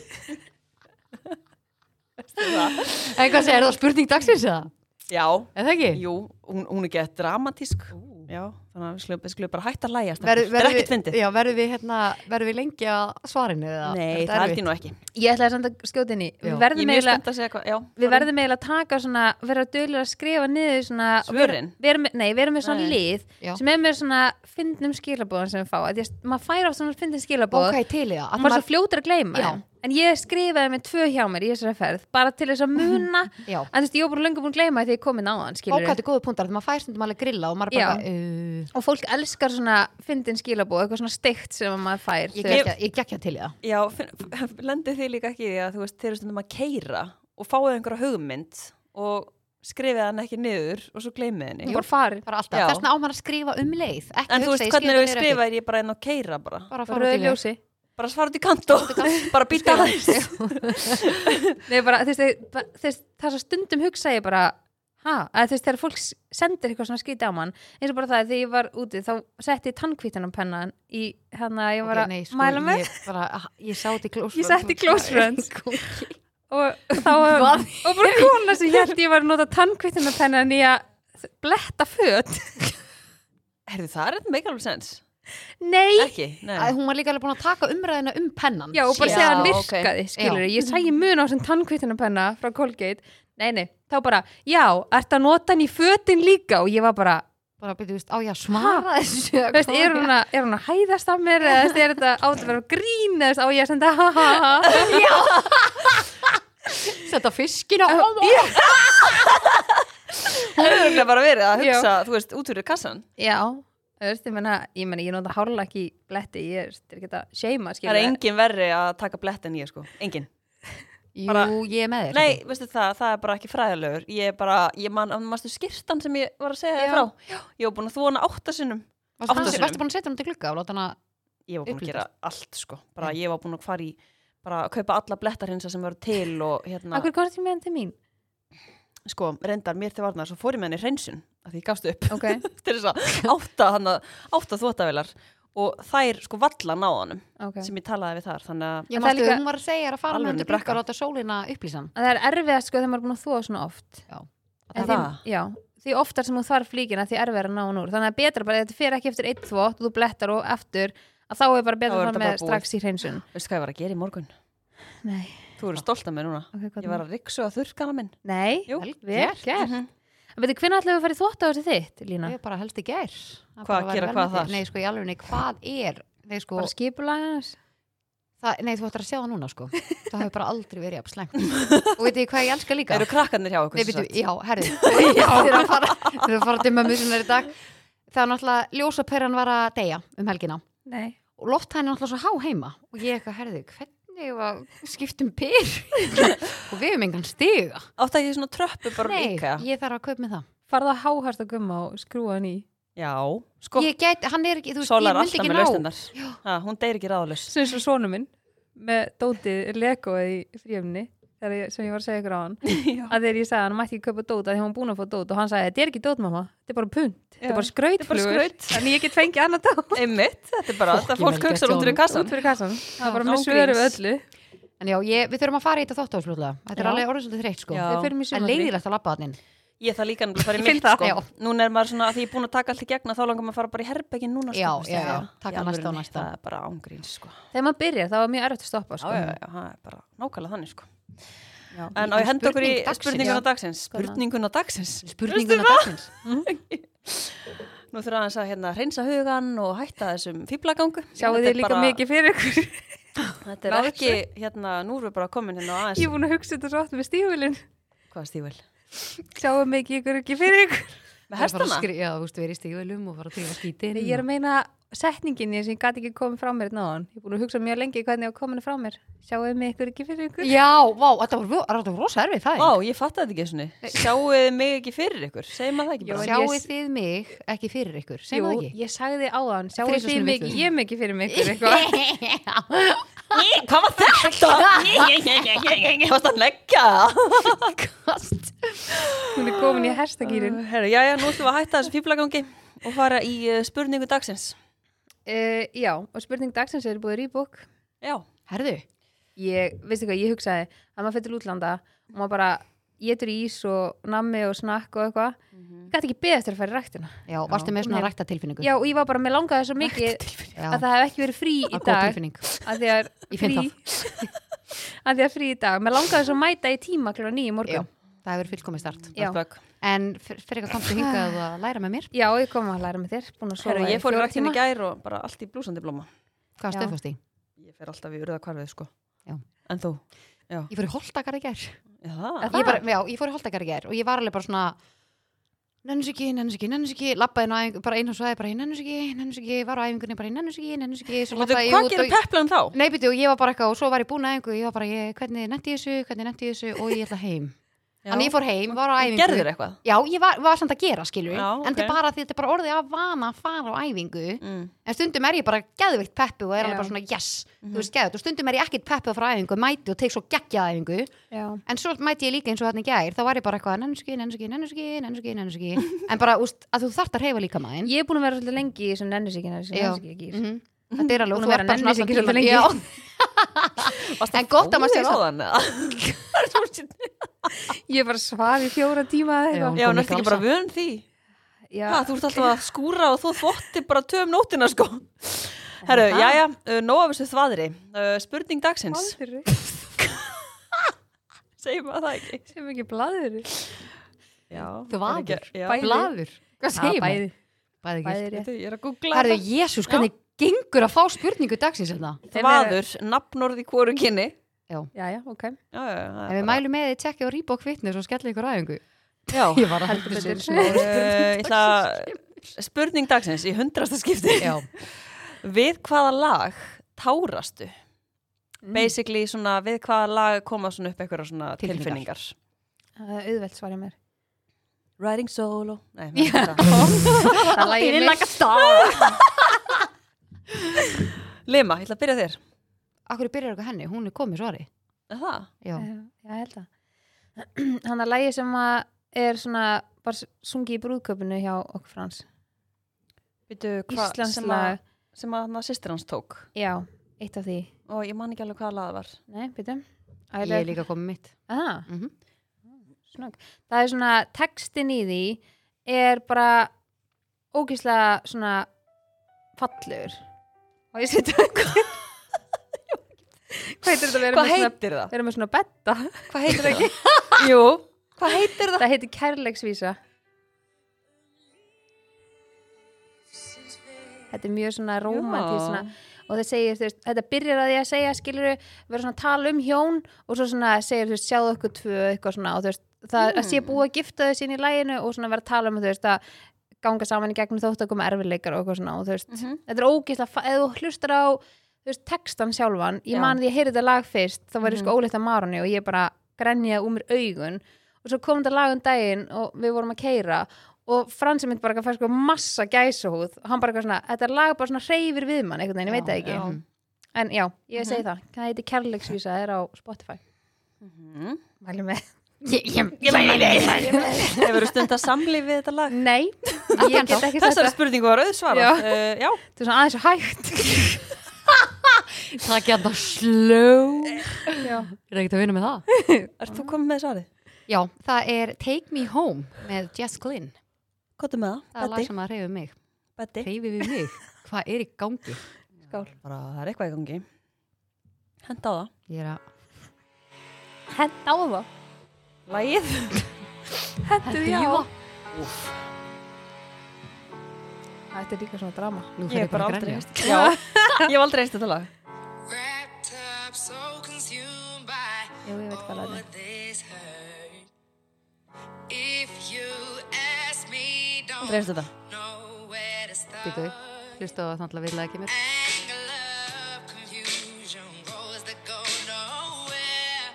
En hvað segir það spurning dagsins eða? Já, Er það ekki? jú, hún, hún er gett dramatísk Já, þannig að við skulum, við skulum bara hætta að læja Verður- Það er verður ekkert við- fyndið Já, verður við, hérna, verður við lengi að svarinu eða? Nei, Er það erfitt? ég nú ekki Ég ætlaði samt að skjóta inn í. Við Ég verðum er eiginlega að Við að taka svona, vera dölur að skrifa niður svona Svörin? vera, vera með, Nei, vera með svona Nei. lið Já. sem er með svona fyndnum skilabóðan sem við fá að því að maður fær á svona fyndin skilabóð Ok, til í það Að maður er maður- svo fljótur að gleyma Já. En ég skrifaði með tvö hjá mér í þessari ferð bara til þess að muna. Já. en þú veist, ég var bara löngu búin að gleyma því ég kom inn á hann skilur þetta er góða punktar, þegar maður fær stundum alveg grilla og maður er bara, uh, og fólk elskar svona fyndin skilabóð eitthvað svona steikt sem maður fær ég gekkja- til það. Já, lendið þið líka ekki því að þú veist, þeir eru stundum að keira og fáið einhverja hugmynd og skrifið hann ekki niður og svo gleymið henni? Hún bara farin bara alltaf, Já. þess vegna á maður að skrifa um leið. Ekki En þú veist hvernig við niður skrifa eftir. er ég bara einn og keira bara. Bara Bara rauðu út í ljós ljósi bara fara út í kantó bara býta aðeins. Nei, bara, þið- er svo stundum hugsa ég bara ha, að veist, þegar fólk sendir eitthvað svona skýti á mann eins og bara það, þegar ég var úti þá setti ég tannkvítanum pennan í hérna, ég var að nei, sko, mæla með. ég, bara, ah, ég sá þetta í close Ég setti í close friends. friends og þá og bara kona sem ég held ég var að nota tannkvítanum pennan í að bletta föt. Herðu það er þetta make alveg sens Nei, Ekki, nei. Að hún var líka alveg búin að taka umræðina um pennan. Já, og bara Já, segja að hann virkaði, skilur Já. ég sæði mun á þessum tannkvítanum penna frá Colgate. Nei, nei, þá bara, já, ertu að nota hann í fötin líka? Og ég var bara bara byrju, veist, á ég að svara þessu? Þú veist, er hún, að, er hún að hæðast af mér eða er þetta átt að vera grín eða á ég að senda ha ha ha? Setja fiskina á Hún er bara verið að Já. hugsa, þú veist, út fyrir kassan? Já, þú veist, ég menna ég, ég nota hárlega ekki bletti ég er, er ekki að seima, Það er engin verri að taka blett en ég sko. Engin. Jú, Bara- ég er með þér Nei, veistu það, það er bara ekki fræðilegur. Ég er bara, ég man, mástu skýrtan sem ég var að segja þér frá? Já, Ég var búin að þvona áttasinnum varstu átta búin- að setja hann til glugga og láta hana Ég var búin að gera allt sko. Bara ég var búin að fara í bara að kaupa alla blettarhinsa sem voru til og hérna, Akkur komst ég með hann til mín? Sko, reyndar mér til varnar svo fór ég með henni hreinsun að því ég gafst upp. Ok, til þess að átta, hana, átta þvóttavelar og þær sko valla náðanum ok. sem ég talaði við þar þannig að það er mástu, hún var að segja að fara með brekka. og láta sólina upplýsan að Það er erfiðast sko þegar maður er búin að þóa svona oft. Já. Er því, það? Já, því oftar sem þú þarf flíkina því erfiðar að ná hún úr. Þannig að betra bara, ef þetta fer ekki eftir eitt þvótt og þú blettar og eftir að þá er bara Þá betra er að fara með strax í hreinsun. Veistu hvað ég var að gera í morgun? Nei, Þú eru stolt af mér núna. Ok, hvað Ég var að riksu að þurrkana minn. Nei, Jú. Vel gert. gert. En veitir, hvernig ætlaðu að fara í þvótt á þessi þitt, Lína? ég bara helst í gær. Það Hvað, gera hvað þar? nei sko í alveg, hvað er? Nei, sko, Bara það, nei þú ættir að sjá það núna sko. Það hefur bara aldrei verið jafn slæmt. Og veit ég hvað ég elska líka? Eru krakkarnir hjá okkur Nei, sagt? já, herri Þeir eru að fara, þeir eru að fara til mömmu sem er í dag. Það er náttúrulega ljósaperran var að deyja um helgina. Nei. Og lofthæðin er náttúrulega svo há heima. Og ég eitthvað, herði, hvernig var skiptum pyr og við hefum engan stiga Átt að ég svona tröppu bara Nei, líka ég þarf að kaupa með það. Farða að háhast að gumma og skrúa hann í. Já, sko, Ég gæti, hann er ekki, þú veist, ég er myndi alltaf ekki með ná. lausnindar Hún deyr ekki ráðlaus Svo eins og sonu minn með dótið legoið í fríöfni ég, sem ég var að segja ykkur á hann að þegar ég sagði að hann mætti ekki kaupa dót að því hann var búin að fá dót og hann sagði, þetta er ekki dót mamma. Þetta er bara punt, þetta Já, er bara er skrautflugur. skraut. þannig ég get fengið annað dót. Einmitt, þetta er bara, þetta fólk gert út fyrir kassan, það var bara Já, með svöru öllu. En já, ég, við þurfum að fara í þetta þóttafsfljóðlega Þetta er Já. alveg orðið svolítið þreytt, sko. Já. En leiðilegt að labba þannig Ég það líka nefnilega að fara í Ég finn mitt sko. Já. Núna er maður svona, að því ég er búin að taka allt í gegna þá langar maður að fara bara í herbergin núna sko, Já, veistu já, já. Taka næsta og næsta. Það er bara ángríns sko. Þegar maður byrjar, það var mjög erfitt að stoppa Já, sko. já, já, það er bara nákvæmlega þannig sko Já. En á ég henda okkur í spurninguna dagsins? Spurninguna dagsins? Spurninguna dagsins? Nú þurfa aðeins að hérna reynsa hugan og hætta þessum fýblagangu sjáu þið líka mikið fyrir ykkur? Þetta er ekki, hérna, nú erum við bara komin hérna aðeins ég er búin að hugsa þetta svo oft með stífulinn Hvað stífil? sjáu mikið ykkur ekki fyrir ykkur? Með hestana? Já, þú veist, við erum í stígvölum og fara að tegja skítin Nei, ég er að meina setninginni sem ég gæti ekki komið frá mér náðan. Ég er búin að hugsa mjög lengi hvernig ég var komin frá mér. Sjáuðu mig ykkur ekki fyrir ykkur? Já, vá, þetta var, rosa erfið það Vá, ég fatt þetta ekki eins og Sjáu þið mig ekki fyrir ykkur Segir maður það ekki bara en Sjáu ég- þið mig ekki fyrir ykkur, segjum það ekki ég sagði áðan. Sjáuðu Þrisvar þið mig ég mig ekki fyrir mig ykkur. Hvað var þetta? Fast að leggja Kast. Hún er komin í hestakýrin. Herru, já, já, nú ætlum við að hætta þessu fýblagangi og fara í uh, spurningu dagsins Uh, já, og spurning dagsins er búið rýbúk. Já, Herðu, Ég, veistu hvað, ég hugsaði að maður fyrir til útlanda og maður bara getur ís og nammi og snakk og eitthvað. Ég gæti ekki beðið eftir að fara í ræktina. já, varstu með svona Nei. rækta tilfinningu Já, og ég var bara, mér langaði svo mikið já, að það hef ekki verið frí í að góð dag. tilfinning að því að frí að því að frí í dag mér langaði svo mæta í tíma nýju Já, morgun það hefur fullkomið start Já. En fyr- fyrir eitthvað komstu hingað að læra með mér já, ég kom að læra með þér að Herru, ég fór í ræktinni í gær og bara allt í blúsandi blóma Hvað Já. stöðfast í? Ég fer alltaf í urða kvarfið, sko Já. En þú? Ég fór í Holtakar í gær Já, það ég, bara, já, ég fór í Holtakar í gær og ég var alveg bara svona Nennus ekki, nennus ekki, nennus ekki Lappaði bara einu og svæði bara nennus ekki, nennus ekki Var á æfingunni bara nennus ekki, nennus ekki Hvað gerir og peplan þá? Nei, og ég var bara eitthvað og svo var ég búin að æfingu Ég var bara, ég, hvernig netti ég þessu, hvernig netti ég þessu Og ég ætla heim Já. Þannig ég fór heim, var á æfingu Gerður eitthvað? Já, ég var, var samt að gera, skilur Já, En þetta ok. er bara því þetta er bara orðið að vana að fara á æfingu Mm. En stundum er ég bara geðvikt peppu og er alveg bara svona yes Mhm. Þú veist, geðvikt Og stundum er ég ekkit peppu að fara á æfingu Mæti og tek svo geggjað æfingu Já. En svo mæti ég líka eins og þannig gær Þá var ég bara eitthvað nennuski, nennuski, nennuski, nennuski, nennuski En bara, úst, að þú þarft að reyfa líka maðin Ég er búin að vera svolítið lengi í þessum nennisíkin nennisíkin -hmm. Þetta er alveg, Búin þú að er vera bara svona nennisýki allan svolítið tímann. lengi. Já, En gott að maður sé það. áðan, eða? Ég bara svaf í fjóra tíma eða eitthvað. Já. Já, Búin nefnst að ekki bara vön því Já. Ha, Þú ert alltaf að skúra og þú þvotti bara töm nótina sko Herru, það? jæja, uh, nóg af þessu þvaðri uh, Spurning dagsins Blaðri. Segjum að það ekki Sem ekki blaður. Já, Þvaður? er ekki- já. Bæði. blaður Hvað segir maður? Bæði. Bæði Bæði ekki rétt. Veitu, Ég er að googla Herðu, Jésús, hvernig gengur að fá spurningu dagsins hérna? Þvaður, nafnorð í hvoru kynni Já, já, ok. Já, já, er við bara- mælum með þið tjekkja á Reebok Fitness og skella ykkur aðeingu Já, Ég var að Heldur sér Uh, ætla spurning dagsins í hundrasta skipti. Já, við hvaða lag tárastu? Mm. basically svona við hvaða lag koma svona upp eitthvað svona Tilfinningar. er auðvelt svarið mér. Riding solo. Nei, það er lagið Feeling mér. like a star Lima, ég ætla að byrja þér Akkur byrjar eitthvað henni, hún er komið svari Er það? Já, Já, ég held það. Hann að lagi sem að er svona bara sungi í brúðköpunu hjá okkur frans. Býtu, hva, Íslands sem að, lag. sem að hann að sýstir hans tók Já, eitt af því. og ég man ekki alveg hvaða lag það var Nei, byrju. ég er líka komið mitt Ah, mm -hmm. Það er svona, textin í því er bara ógislega svona fallur. Og ég setja eitthvað. Hvað heitir þetta Hvað heitir það? vera með svona betta? Hvað heitir það ekki? Jú, hvað heitir það? Það heitir kærleiksvísa. Þetta er mjög svona rómantíð svona, og það segir, þú veist, þetta byrjar að því að segja skilur vera svona að tala um hjón og svo svona segir, þú veist, sjáðu okkur tvö eitthvað svona og þú veist, það að sé búið að gifta þau sín í læginu og svona vera að tala um, þú veist, að ganga saman í gegnum þótt að koma erfileikar og eitthvað svona og þú veist, Mhm. þetta er fa- ef þú hlustar á þú veist, textan sjálfan, ég man því að heyrði þetta lag fyrst, þá var ég sko Mhm. óleitt að marunni og ég bara grenjaði úr mér augun og svo kom þetta lag um daginn og við vorum að keira og Fransi mynd bara að fæ sko massa gæsahúð og hann bara eitthvað svona, þetta lag bara svona hreyfir við mann einhvern veginn, ég veit það ekki. já. en já, ég segi Mhm. það, það heiti Kærleiksvísa það er á Spotify. Mhm. Mæli með. Hefur þú stund að samlíf við þetta lag? Nei, ég get ekki sagt Þessari spurningu var auðsvarað. Uh, Þetta er svona aðeins og hægt Það geta slow. Já, Er ekkert að vinna með það? ert þú komið með svarið? Já, það er Take Me Home með Jess Glynn. Hvað er með það? Það er lag sem að reyfi mig. Betti Reyfi við mig? Hvað er í gangi? skál. Bara það er eitthvað í gangi. Henda á það. Ég er að Hent á það. Lagið. Hentu því á. Dýfa Þetta er líka svona drama. Nú Ég fyrir hef bara aldrei heist Já, ég hef aldrei heist þetta lag this hurt. If you ask me, don't Aldrei heist þetta know where to start. Býtu, hlustu á það náttúrulega virðlega ekki mér Angle of confusion, roads that go nowhere.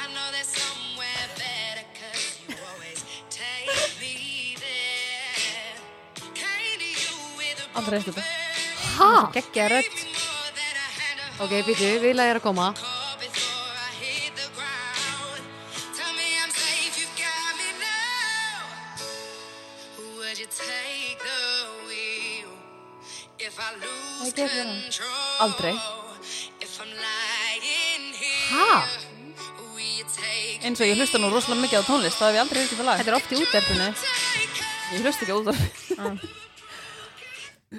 I know there's somewhere better 'cause you always take me there. Came to you with a Aldrei heist þetta Ha? Gekkja rödd Ok, býtu, virðlega er að koma call before I hit the ground. Tell me I'm safe, you've got me now. Would you take the wheel if I lose Ekki eftir hann. control? Aldrei. Take Eins og ég hlusta nú rosalega mikið á tónlist Það hef ég aldrei heist þetta lag Þetta er oft í útverfinu Ég hlusta ekki á útvarp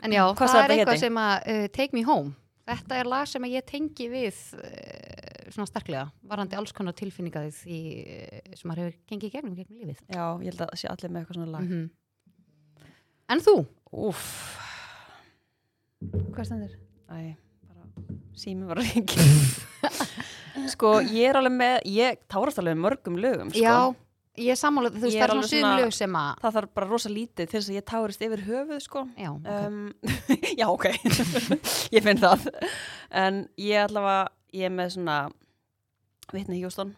En já, Hvað það er þetta eitthvað heiti? sem að uh, Take Me Home Þetta er lag sem ég tengi við uh, svona sterklega varandi alls konar tilfinningaðið í, uh, sem maður hefur gengið í gegnum gegnum lífið Já, ég held að sé allir með eitthvað svona lag -hmm. En þú? Úff, Hvað stendur? æ, bara sími var að ringi Sko, ég er alveg með Ég tárast alveg með mörgum lögum sko. Já, ég er sammála, þú veist, það er er svona sumlög sem að Það þarf bara rosa lítið til þess að ég tárist yfir höfuð sko. Já, ok. Um, Já, ok. Ég finn það. En ég allavega Ég er með svona Vitni Hjúston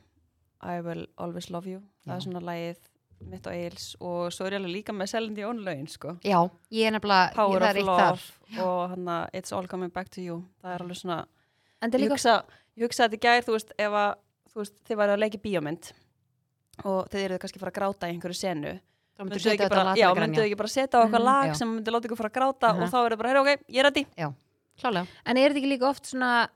I Will Always Love You. Það Já. er svona lagið mitt og Eils og svo er ég alveg líka með Selindi Jón lögin sko. Já, ég er nefnilega, Power of er. Love og hann að It's All Coming Back to You. Það er alveg svona er ég hugsa, ég hugsa að þetta í gær þú veist, ef að þú veist, þið væri að leiki bíómynd og þið eruð kannski að fara að gráta í einhverju senu Þá mynduð setja ekki já, að ekki bara setja á eitthvað Mhm, lag já. sem myndi láta ykkur fara að gráta Aha. og þá er það bara, herra ok, ég er ready Klálega. En er þetta ekki líka oft svona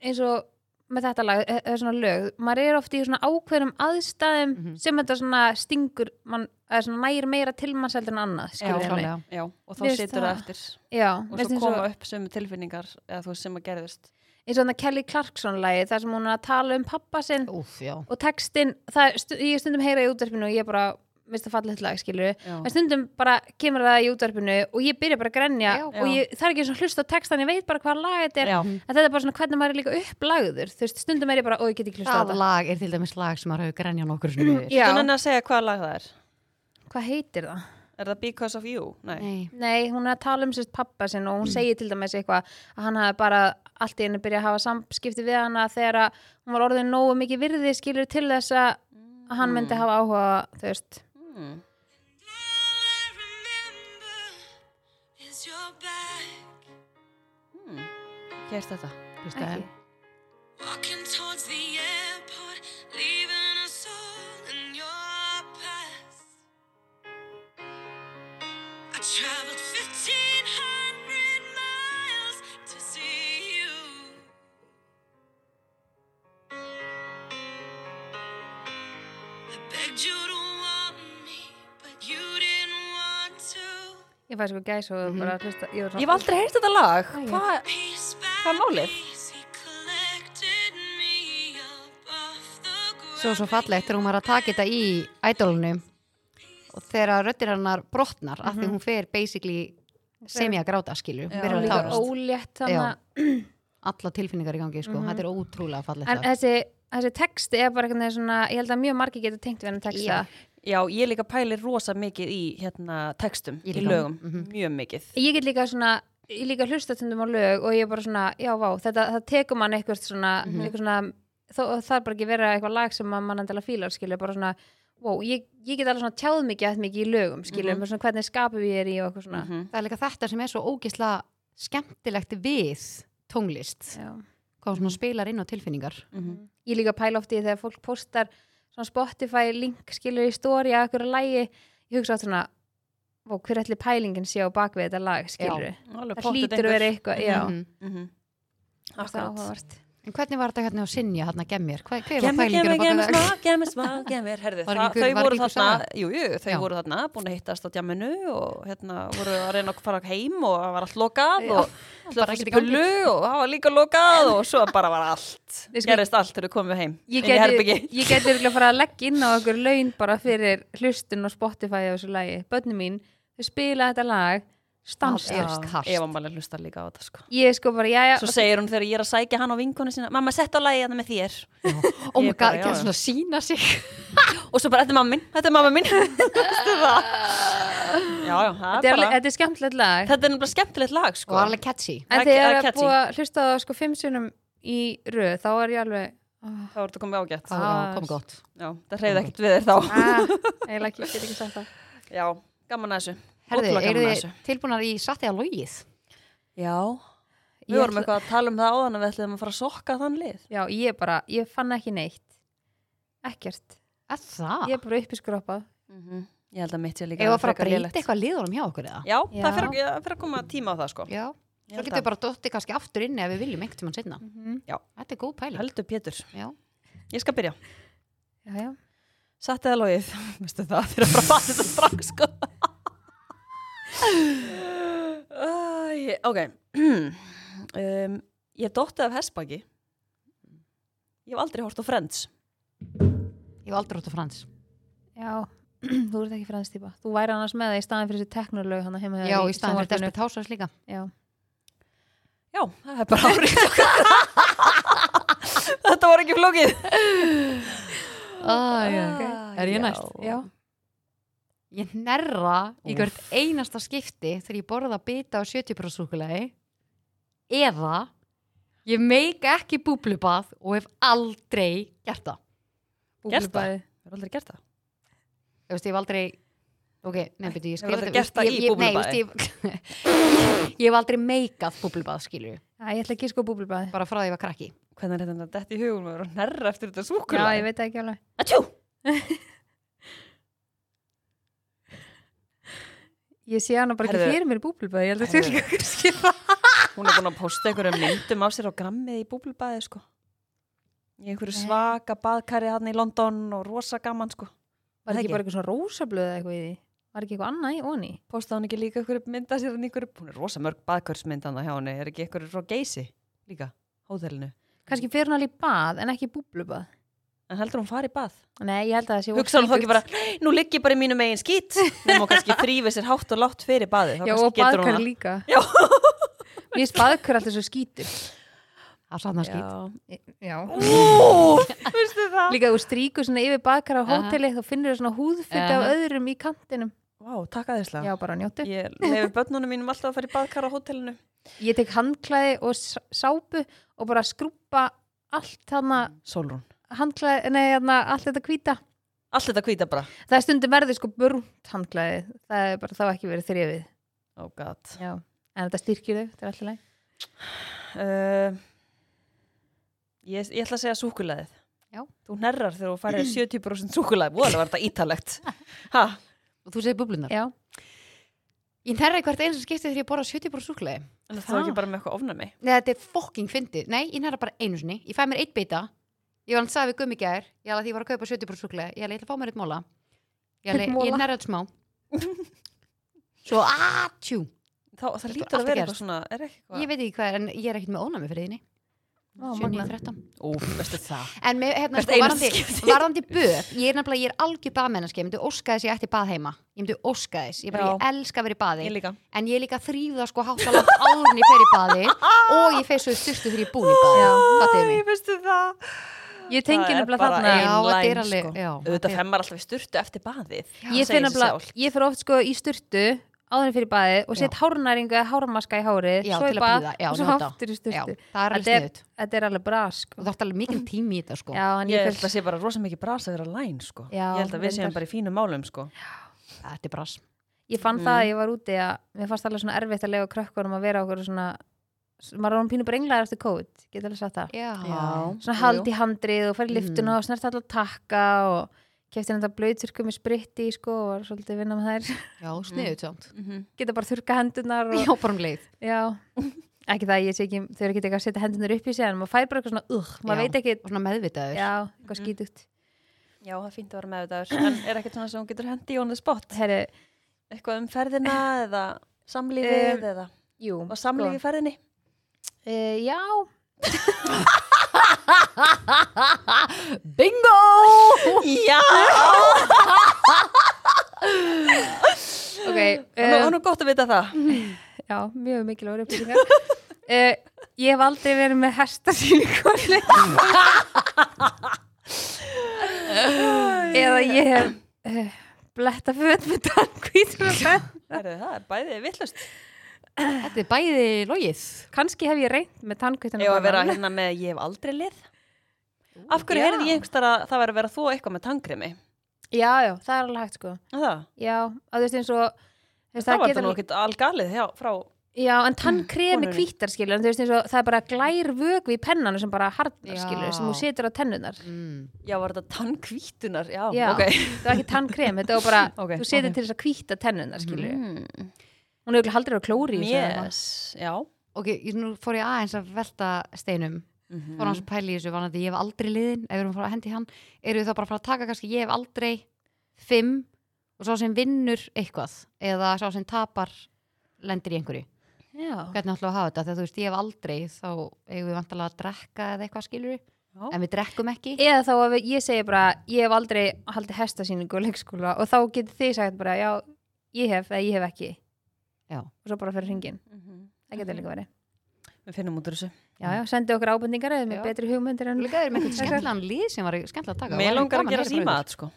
eins og með þetta lag, e- eða svona lög maður er oft í svona ákveðnum aðstæðum Mhm. sem þetta svona stingur mann, eða svona nægir meira til manns heldur en annað Já? Klálega. já, og þá situr það eftir Já, og svo koma og- upp sömu tilfinningar eða þú veist sem að gerðist eins og þannig Kelly Clarkson lagi þar sem hún er að tala um pappa sinn Úf, og textin, það, stu, ég stundum heyra í útvarpinu og ég bara, minnst það fallið lag skilur Já. en stundum bara kemur það í útvarpinu og ég byrja bara að grenja Já. og ég, það er ekki svona hlust á textan, ég veit bara hvað lag þetta er Já. en þetta er bara svona hvernig maður er líka upplagður þú veist, stundum er ég bara, ó ég get ekki hlust á Það þetta lag er til dæmis lag sem maður hefur grænjað nokkur sem við. Já, Þú nenni að segja hvaða lag það er hvað heitir það? Er það Because of You? Nei, Nei. Nei, hún er að tala um sérst pappa sinn og hún segir til dæmis eitthvað að hann hafi bara allt í henni byrjað að hafa samskipti við hana þegar að hún var orðin nógu mikið virði skilur til þess að hann myndi hafa áhuga, þú veist mm. All I remember is your back. Mm. Hérst þetta Hlustaðu. Ekki. Ég fæði sko gæs og Mhm. bara að hlusta Ég, var Ég hef aldrei heyrt þetta lag. Hvað? Hvað er málið? Svo svo fallegt þegar hún var að taka þetta í ædolunum og þegar röddir hennar brotnar af því hún fer basically semi að gráta skilju, ólétt alla tilfinningar í gangi sko, Mhm. þetta er ótrúlega fallegt en þessi, þessi texti er bara eitthvað svona ég held að mjög margir getur tengt við henni texta Já. Já, ég líka pælir rosa mikið í hérna textum, í lögum, Mhm. mjög mikið ég get líka svona ég líka hlusta stundum á lög og ég er bara svona, já vá, þetta, það tekur mann eitthvað svona, Mhm. eitthvað svona þó, það er bara ekki vera eitthvað lag sem mann endilega fílar skilur, bara svona, wow, ég, ég get alveg svona tjáð mikið að mikið í lögum, skilur, Mhm. bara svona hvernig skapum ég er í og eitthvað svona Mhm. það er líka þetta sem er svo ógisla skemmtilegt við tónlist já. Hvað svona spilar inn á tilfinningar Mhm. ég líka pæla oft í þegar fólk postar svona Spotify link skilur í stóri að eitthvað lægi, ég hugsa oft svona hver ætli pælingin sé á bakvið þetta lag skilur, Alveg það hlýtur að vera eitthvað já, Mhm. Mhm. það er Akkurat. En hvernig var þetta hérna á Sinja hérna gemmir, hver, hver var Gemmi, pælingin gemmi, á gemmi, baka smá, gemmi, smá, gemmi, herðu, Var það, ekki- þau var voru ekki þarna, jú, jú, þau Já. voru þarna, búin að hittast á djamminu og hérna voru að reyna að fara heim og það var allt lokað Já, og ekkert í gangi. spullu og það var líka lokað og svo bara var allt, Við gerist allt þegar þau komið heim, ég geti, örugglega fara að leggja inn á okkur laun bara fyrir hlustun og Spotify og þessu lagi, börnum mín þau spila þetta lag stanslust kast. Eva Máli hlustar líka á þetta sko. ég sko bara, já, já. Svo segir hún þegar ég er að sækja hann á vinkonu sína Mamma, sett á lagi hann með þér. Ég bara, god, já, getur já. svona sína sig. Og svo bara, þetta er mamma mín, þetta er mamma það? Já, já, það þetta er er, bara þetta er skemmtilegt lag. Þetta er nefnilega skemmtilegt lag og sko. alveg catchy. En er- þegar það er að búa að hlusta á það sko fimm sunum í röð, þá er ég alveg Þá er þetta komið ágætt. Já, það hreyði ekkert við þér þá. Ah, eiginlega ekki, get ekki sagt það. Já, gaman að þessu Herðu, Ótrúlega eru að þið þessu tilbúnar í satt eða logið? Já, Ég við vorum ætla- eitthvað að tala um það áðan að við ætlum að fara að sokka þann lið já, ég bara, ég fann ekki neitt ekkert, Er það? ég er bara uppi skroppað Ég held að mitt sé líka Ef að fara að breyta eitthvað liðurum hjá okkur eða? Já, Já. það fer að, að koma tíma á það sko Já. Svo getur að- bara dotti kannski aftur inni ef við viljum einhvern tímann setna. mm Þetta er góð pæling. Heldur Pétur, Já. ég skal byrja já, já, Satt eða logið, veistu það, fyrir að fara að fatta þetta strax sko. Æ, ok, um, ég hef dottið af hessbaki. Ég hef aldrei hort á Friends. Ég var aldrei hótt á Frans. já þú ert ekki fransk típa, þú væri annars með það í staðin fyrir þessi teknolög hann heima hjá Já, í staðan fyrir. Desperate Housewives líka. já, Já, það er bara árið Þetta var ekki flókið. Ah, já. Er ég já. næst? já, Ég nerra í hvert einasta skipti þegar ég borða bita á 70% súkulegi eða ég meika ekki búblubað og hef aldrei gert það. Búblubæði. Ég hef aldrei gert það. Þú veist, ég hef aldrei ok, nefnir ég skrifa Nei, þú veist, ég, ég hef aldrei meikað búblubað, skilju Já, ég ætla ekki sko búblubæði. bara frá því að ég var krakki Hvernig er þetta dett í hugum að vera að nerra eftir þetta Já, súkulega? ég veit ekki alveg. Atjú! Ég sé hana bara Herðu. ekki fyrir mér í búblubæði. Ég held að það Herðu. ekki að skilja. Hún er búin að posta einhverjum myndum á sér á grammið í búblubæði, sko. Í einhverju svaka baðkari hann í London og rosa gaman, sko. Var Það ekki bara eitthvað svona rósablöð eða eitthvað í því? Var ekki eitthvað annað í onni? Postaði hann ekki líka einhverju mynda sér hann í einhverju, hún er rosa mörg baðkarsmynd hann hjá henni, er ekki einhverju frá geysi líka, hótelinu. Kannski fyrir hún alveg í bað en ekki í búblubað. En heldur hún fari í bað? Nei, ég held að það sé Hugsa hún þá ekki bara, "Nei, nú ligg ég bara í mínu megin skýt, nema hún kannski þrýfi sér hátt og látt fyrir baði. Já, og baðkar það. líka. Já. Mér finnst baðkar alltaf svo skítur. að sanna skýt Já. Já. Ú, veistu það? Líka þú stríkur svona yfir baðkar á hóteli þá finnur þú svona húðfytti af öðrum í kantinum. Vá, takk aðeinslega. Já, bara njóttu. Ég lefi börnunum mínum alltaf handklæði og og nei, þarna, allt þetta hvíta. Allt þetta hvíta bara. Það er stundum verður sko burnt handklæði. Það er bara þá ekki verið þrifið. Oh god. Já. En þetta styrkir þau, þetta er alltaf leið. Uh, ég, ég ætla að segja súkulæðið. Já. Þú nerrar þegar þú farið 70% súkulæði. Voðalega var þetta ítalegt. Ha? og þú segir búblunar Já. ég nærra hvert eins og skipti þegar ég borða 70% súkulega Það var ekki bara með eitthvað ofnami. Nei, þetta er fucking fyndið. Nei, ég nærra bara einu sinni. Ég fæ mér eitt beita. Ég var hann sagði við gummi gær. Ég alveg því ég var að kaupa 70% súkulega. Ég alveg, ég ætla að fá mér eitt móla. Ég alveg, Einn mola? ég nærra þetta smá. Svo, aðtjú. Þá, það lítur alltaf að vera eitthvað svona? Ég veit ekki hvað en ég er ekkert með ónami fyrir þinni. Ó, 7, magnað. 9, 13. Úf, veistu það. En með, hérna, sko, skipti. varandi böð, ég er nefnilega, ég er algjör baðmennaski, ég myndi óska þess að ég ætti bað heima. Ég myndi óska þess, ég, bara, Já. ég elska að vera í baði. Ég. En ég er líka þrýða sko háttalátt áður en ég fer í baði og ég fer svo styrstu þegar ég búin í baði. Mig? Æ, veistu það. Ég tengi Það er nefnilega þarna. ein Já, þetta er line, alveg, sko. Auðvitað femmar alltaf í sturtu eftir baðið. Ég Það sig nefnilega, ég fyrir oft sko í sturtu áður en fyrir baði og set eða hármaska í hárið, Já, svo í að bað og svo aftur í sturtu. það er alveg Þetta er-. Þetta er alveg bra sko. Og þú ætti alveg mikið tími í þetta sko. Ég ég held að sé bara rosa mikið bras að vera læn, sko. Já, ég held að við séum bara í fínum málum, sko. Þetta er bras. Ég fann Mm. það að ég var úti að mér fannst alveg svona erfitt að lega krökkunum að vera okkur svona maður var hann pínu brenglaðar eftir COVID, getur alveg sagt það Já. svona hald í handrið og fer í liftuna Mhm. og snert allar takka og kefti hann þetta blöyturku með spritti sko og var svolítið vinna með þær Já, sniðut samt. Mhm. geta bara þurka hendunar og, Já, bara um leið. já, ekki það, ég sé ekki þau eru ekki eitthvað að setja hendunar upp í sig en maður fær bara eitthvað svona, uh, maður veit ekki Og svona meðvitaður. já, eitthvað Mhm. skítugt Já, það er fínt að vera með þetta. En er ekkert svona sem hún getur hendi on the spot? Herri, Eitthvað um ferðina eða samlífið Um, eða jú, var samlífið í ferðinni? Uh, já Bingo! Já! ok, Það uh, var nú gott að vita það. já, mjög mikilvægur upplýsingar uh, ég hef aldrei verið með hestasýningu eða ég hef uh, bletta föt með Herðu, það er bæðið vittlust. Þetta er bæði logið. kannski hef ég reynt með tannkvítur Ég var að vera hérna með ég hef aldrei lið. Af hverju Já. heyrði ég einhverstað að það væri að vera þú eitthvað með tangrimi? já, já, það er alveg hægt sko Það, já, að þú veist eins og þú veist, það var getur þetta nú ekkert algalið hjá, frá já, en tannkremi konunni. hvítar skilur en þú veist eins og það er bara glær vögvi í pennanu sem bara harnar Já. skilur sem þú setur á tennunar Mm. Já, var þetta tannkvítunar? Já, Já. ok. það var ekki tannkrem, þetta var bara Ok, þú setur til þess að hvíta tennunar skilur Mm. Hún hefur ekki haldur á klóri í þessu eða eitthvað. Yes. Ok, ég- nú fór ég aðeins að velta steinum. Mm Fór hans að pæla í þessu vanandi, ég hef aldrei liðin, ef við erum að fara að hendi hann, eru þið þá bara að fara að taka kannski, ég hef aldrei fimm og sá sem vinnur eitthvað eða sá sem tapar lendir í einhverju. já, Hvernig ætlum við að hafa þetta? Þegar þú veist, ég hef aldrei, þá eigum við vantalega að drekka eða eitthvað skilur Já. en við drekkum ekki. eða þá að við- ég segi bara ég hef aldrei haldið hestasýningu á leikskóla og þá getur þið sagt bara já, ég hef eða ég hef ekki Já. og svo bara fyrir hringin, Mhm. það getur líka verið. Við finnum út úr þessu. já, já, sendi okkur ábendingar eða með betri hugmyndir en Líka er með eitthvað skemmtilegan lið sem var skemmtilega að taka. Mér langar að gera heyra frá síma ykkur. sko.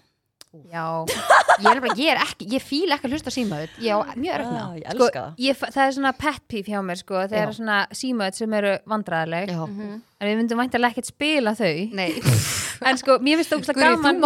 Já, Ég er, bara, ég er ekki, ég fíla ekki að hlusta símaður Ég á mjög með Ah, það. ég sko, elska það það er svona pet peeve hjá mér sko, Já. er svona símaðt sem eru vandræðileg Já. en við myndum væntalega ekkert spila þau. Nei, en sko, mér finnst það þú gaman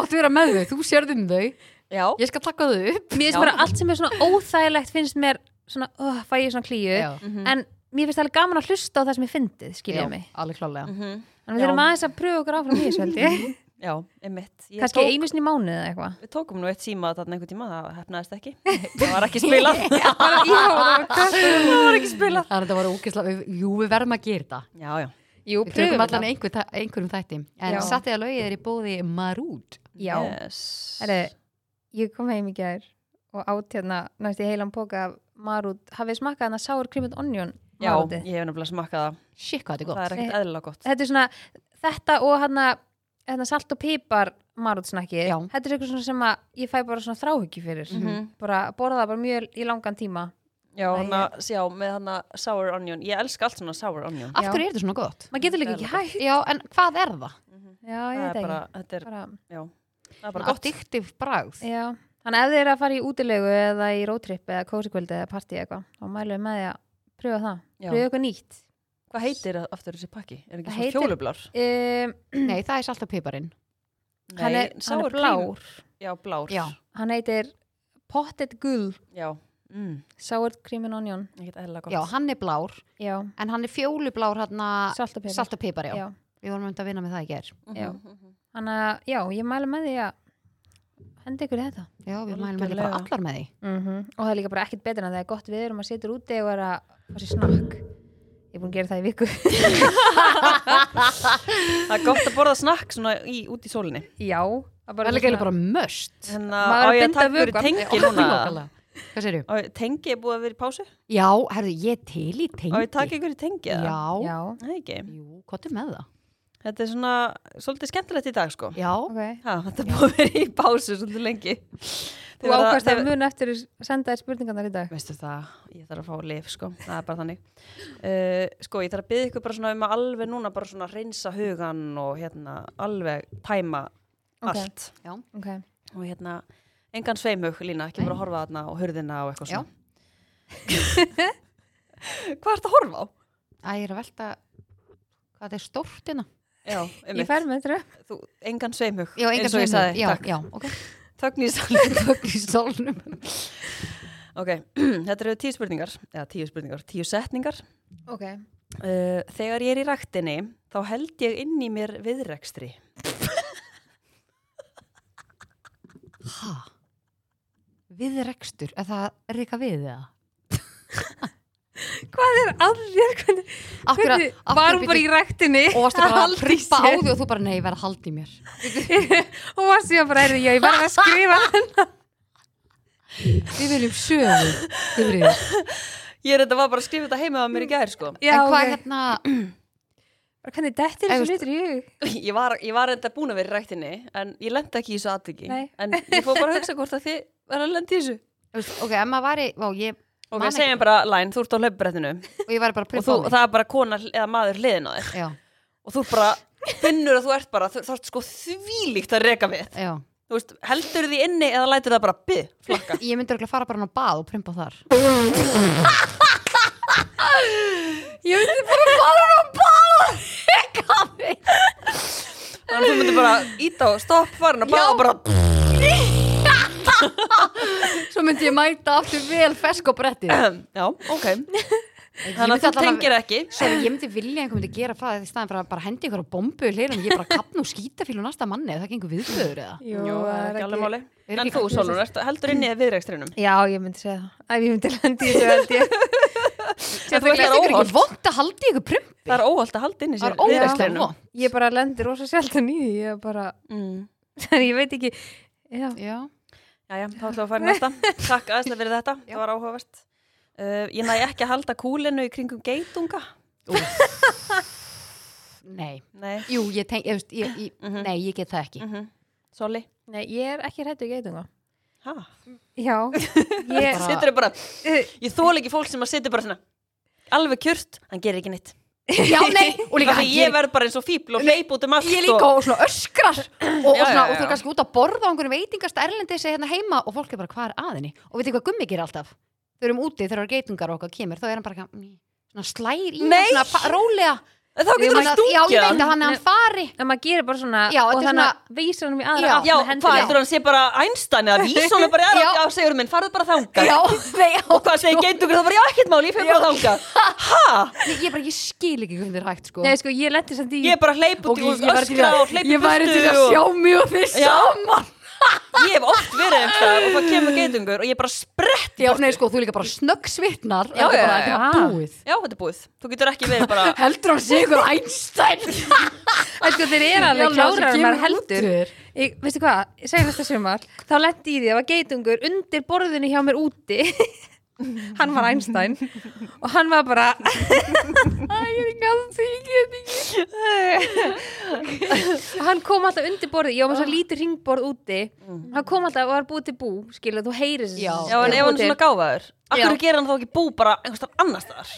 svona oh, fæ ég svona klíu. Já, en mér finnst það alveg gaman að hlusta á það sem ég fyndið skilja já, mig, alveg klálega mhm, en við Já. þurfum aðeins að pröfa okkur áfram í þessu held ég. Já, einmitt. Ég kannski tók- einu sinni í mánuð eða eitthvað. Við tókum nú eitt síma þarna einhvern tíma, það hefnaðist ekki. Það var ekki spilað. Það var ekki spilað. Þannig að þetta var ógislega, við, jú við verðum að gera þetta. Já, já, Jú, Við pröfum tökum allan þetta einhver, þa- einhverjum þætti. En Já. sattið að lögið er í bóði Marút. Já, yes. Herri, ég kom heim í gær og átt hérna næst í heilan póka af marút, hafið smakkað hana sour cream and onion já marútið? ég hef nefnilega smakkað það. Shit hvað þetta er Það gott er ekkert eðlilega gott. Þetta er svona, þetta og hana, hérna salt og pípar marútsnakki, Já. þetta er eitthvað svona sem að ég fæ bara svona þráhyggju fyrir. Mhm. bara borða það bara mjög í langan tíma. Já, hana, sjá, með hana sour onion. Ég elska allt svona sour onion. Af Já. hverju er þetta svona gott? maður getur líka ekki hægt. Já, en hvað er það? Já, Það ég er veit ekki. bara, þetta er, bara, já Það er bara gott. Addictive bragð. Já, þannig að ef þið eru að fara í útilegu eða í roadtrip eða kósikvöldi eða partí eitthvað, þá mælum við með því að pröfa það, pröfa eitthvað nýtt Hvað heitir það aftur þessi pakki? Er ekki Það svona heitir- fjólublár? um, Nei, það er salt og piparinn hann, er, hann er blár Já, blár Já. hann heitir Potted Gull Já, mm, Sour Cream and Onion Já, hann er blár já, En hann er fjólublár og pepper Salt og pipar, já. já. Við vorum um að vinna með það í ger já. Mhm, mhm. Þannig að, já, ég mælu með því að hendi ykkur þetta. Já, við mælum ekki bara allar með því. Og það er líka bara ekkert betur en það er gott við erum að sitja úti og er að fá sér snakk. Ég er búin að gera það í viku. Það er gott að borða snakk svona í, út í sólinni. Já, það Það er líka bara möst Þannig Maður að á er að ég taka fyrir tengi núna. Hvað? Á ég- Tengi er búið að vera í pásu? Já, herðu, ég er til í tengi Á ég að taka ykkur í tengi eða? Já, já, Nei, ekki? Jú, hvað er með það? Þetta er svona svolítið skemmtilegt í dag sko. Já, ok. Ha, Þetta búið að vera í pásu svolítið lengi. Þú ákvæmst að mun eftir að senda þér spurningarnar í dag. Veistu það, ég þarf að fá lif sko, það er bara þannig. Uh, Sko, ég þarf að byggja ykkur bara svona um að alveg núna bara svona reynsa hugan og hérna alveg tæma Ok. allt. Já. Ok, og hérna, engan sveimhug lína, ekki bara horfa þarna og hurðina og eitthvað Já. svona. Hvað ertu að horfa á? Æ, ég er að velta Hvað er stórt hérna Já, ég fer með þetta þú, engan engan eins og ég sagði, Já, takk. já, ok. Þögn í stólnum Ok, þetta eru tíu spurningar eða tíu spurningar, tíu setningar. Ok, uh, Þegar ég er í ræktinni þá held ég inn í mér viðrekstri. Hæ? Viðrekstur, er það eitthvað við það? hvað er að þér hvernig, Akkur, hvernig var hún bara í ræktinni? Og varstu bara að halda í prumpa á því og þú bara, nei, ég verð að halda í mér. Og var síðan bara, er, ég verði að skrifa Við viljum Sigríður. Ég er þetta var bara að skrifa þetta heima á mér í gær sko. Já, En hvað ok. hérna hvernig dettir Ef þessu þú- litur í hug? Ég var, ég var enda búin að vera í ræktinni en ég lendi ekki í þessu atviki. Nei. en ég fór bara að hugsa hvort að þið verða að lendi í þessu. Ok, ef maður væri, vá, ég og við segjum bara, Læn, þú ert á hlaupbrettinu Og bara að og þú, á mig. það er bara kona eða maður hliðin á þér. Já, og þú bara finnur að þú ert bara þú, þú ert sko þvílíkt að reka við. Veist, heldur því inni eða lætur það bara byð, flakka. Ég myndi örugglega fara bara á bað og prumpa þar. Ég veit bara fara á bál þannig að þú myndir bara íta á stopp farin að bá Já. og bara Svo myndi ég mæta aftur vel fesk á brettið. Já, ok. Þannig að þú tengir ekki. Sorry, ég myndi vilja að einhver myndi gera það í staðin fyrir að bara hendi ykkur á bombu í hlirum, ég bara kapna og skýta fílu næsta manni, er það ekki einhver viðböður eða? Jú, það er ekki alveg máli. Er en ekki- þú, Solon, ert heldur inni eða viðrekstrinum já, ég myndi segja það. Ef ég myndi lendi í þessu held ég. Það það er ekki vond að haldi ykkur prumpi. Það er óholt að halda inni Það sér er ógeðslega viðrekstrinum vont. ég bara lendi rosa sjaldan í því ég bara, mm. ég veit ekki. Já, Já, Jæja, þá ætlum við að fara í næsta. Takk aðeinslega fyrir þetta, það var áhugavert. Uh, ég næ ekki að halda kúlinu í kringum geitunga. nei Nei. Jú, ég tenk, ég, veist, ég, ég, Mhm. nei, ég get það ekki Mm Soli. nei, ég er ekki hrættu geitunga Hæ? já, ég Bara- ég þól ekki fólk sem að sittur bara svona alveg kjört, hann gerir ekki neitt. Já, nei, og líka Þannig ég verð bara eins og fíbl og hleyp út um allt ég líka og svona öskrar og, og, svona, og þú er kannski út að borða á einhverjum veitingast erlendis hérna heima og fólk er bara hvað er aðinni og veitir hvað gummi gerir alltaf? Þau erum úti þegar geitungar og okkar kemur þá er hann bara svona slær í hann svona rólega þá getur Þannig hann að- já, ég veit hann að hann er hann fari. en maður gerir bara svona Já, og þetta er þannig að vísar hann í aðra átt Já, hvað heldur hann sé bara Einstein eða vísa hann bara Já. já, já, segur minn, farðu bara þangað. Já, nei, já, Og hvað segir geintungur, það bara já, ekkert máli, ég fyrir bara þangað. Ha? ég, ég bara, ég skil ekki hvernig þið er hægt sko. Nei, sko, ég í Ég bara hleyp út í ég öskra að- og hleyp í ég væri til að sjá og- og þið Já. saman Ég hef oft verið einhver og það kemur geitungur og ég bara sprett já, nei, sko, þú líka bara snögg svitnar Já, þetta er já, bara, já, þetta já. er búið. Já, þetta er búið. Þú getur ekki verið bara heldur hann sig ykkur Einstein. Sko, þeir eru alveg klárar en maður heldur. ég, Veistu hvað, ég segi næsta sumar Þá lendi í því að var geitungur undir borðinu hjá mér úti Hann var Einstein. Og hann var bara Æ, ég er gæð því, ég get ekki. Og hann kom alltaf undir borði Ég var með svo lítið ringborð úti. Hann kom alltaf og var búið til bú Skilu, þú heyrir þessi Já. Já, en ef hann er svona gáfaður Akkur gerir hann þá ekki bú bara einhverstað annars staðar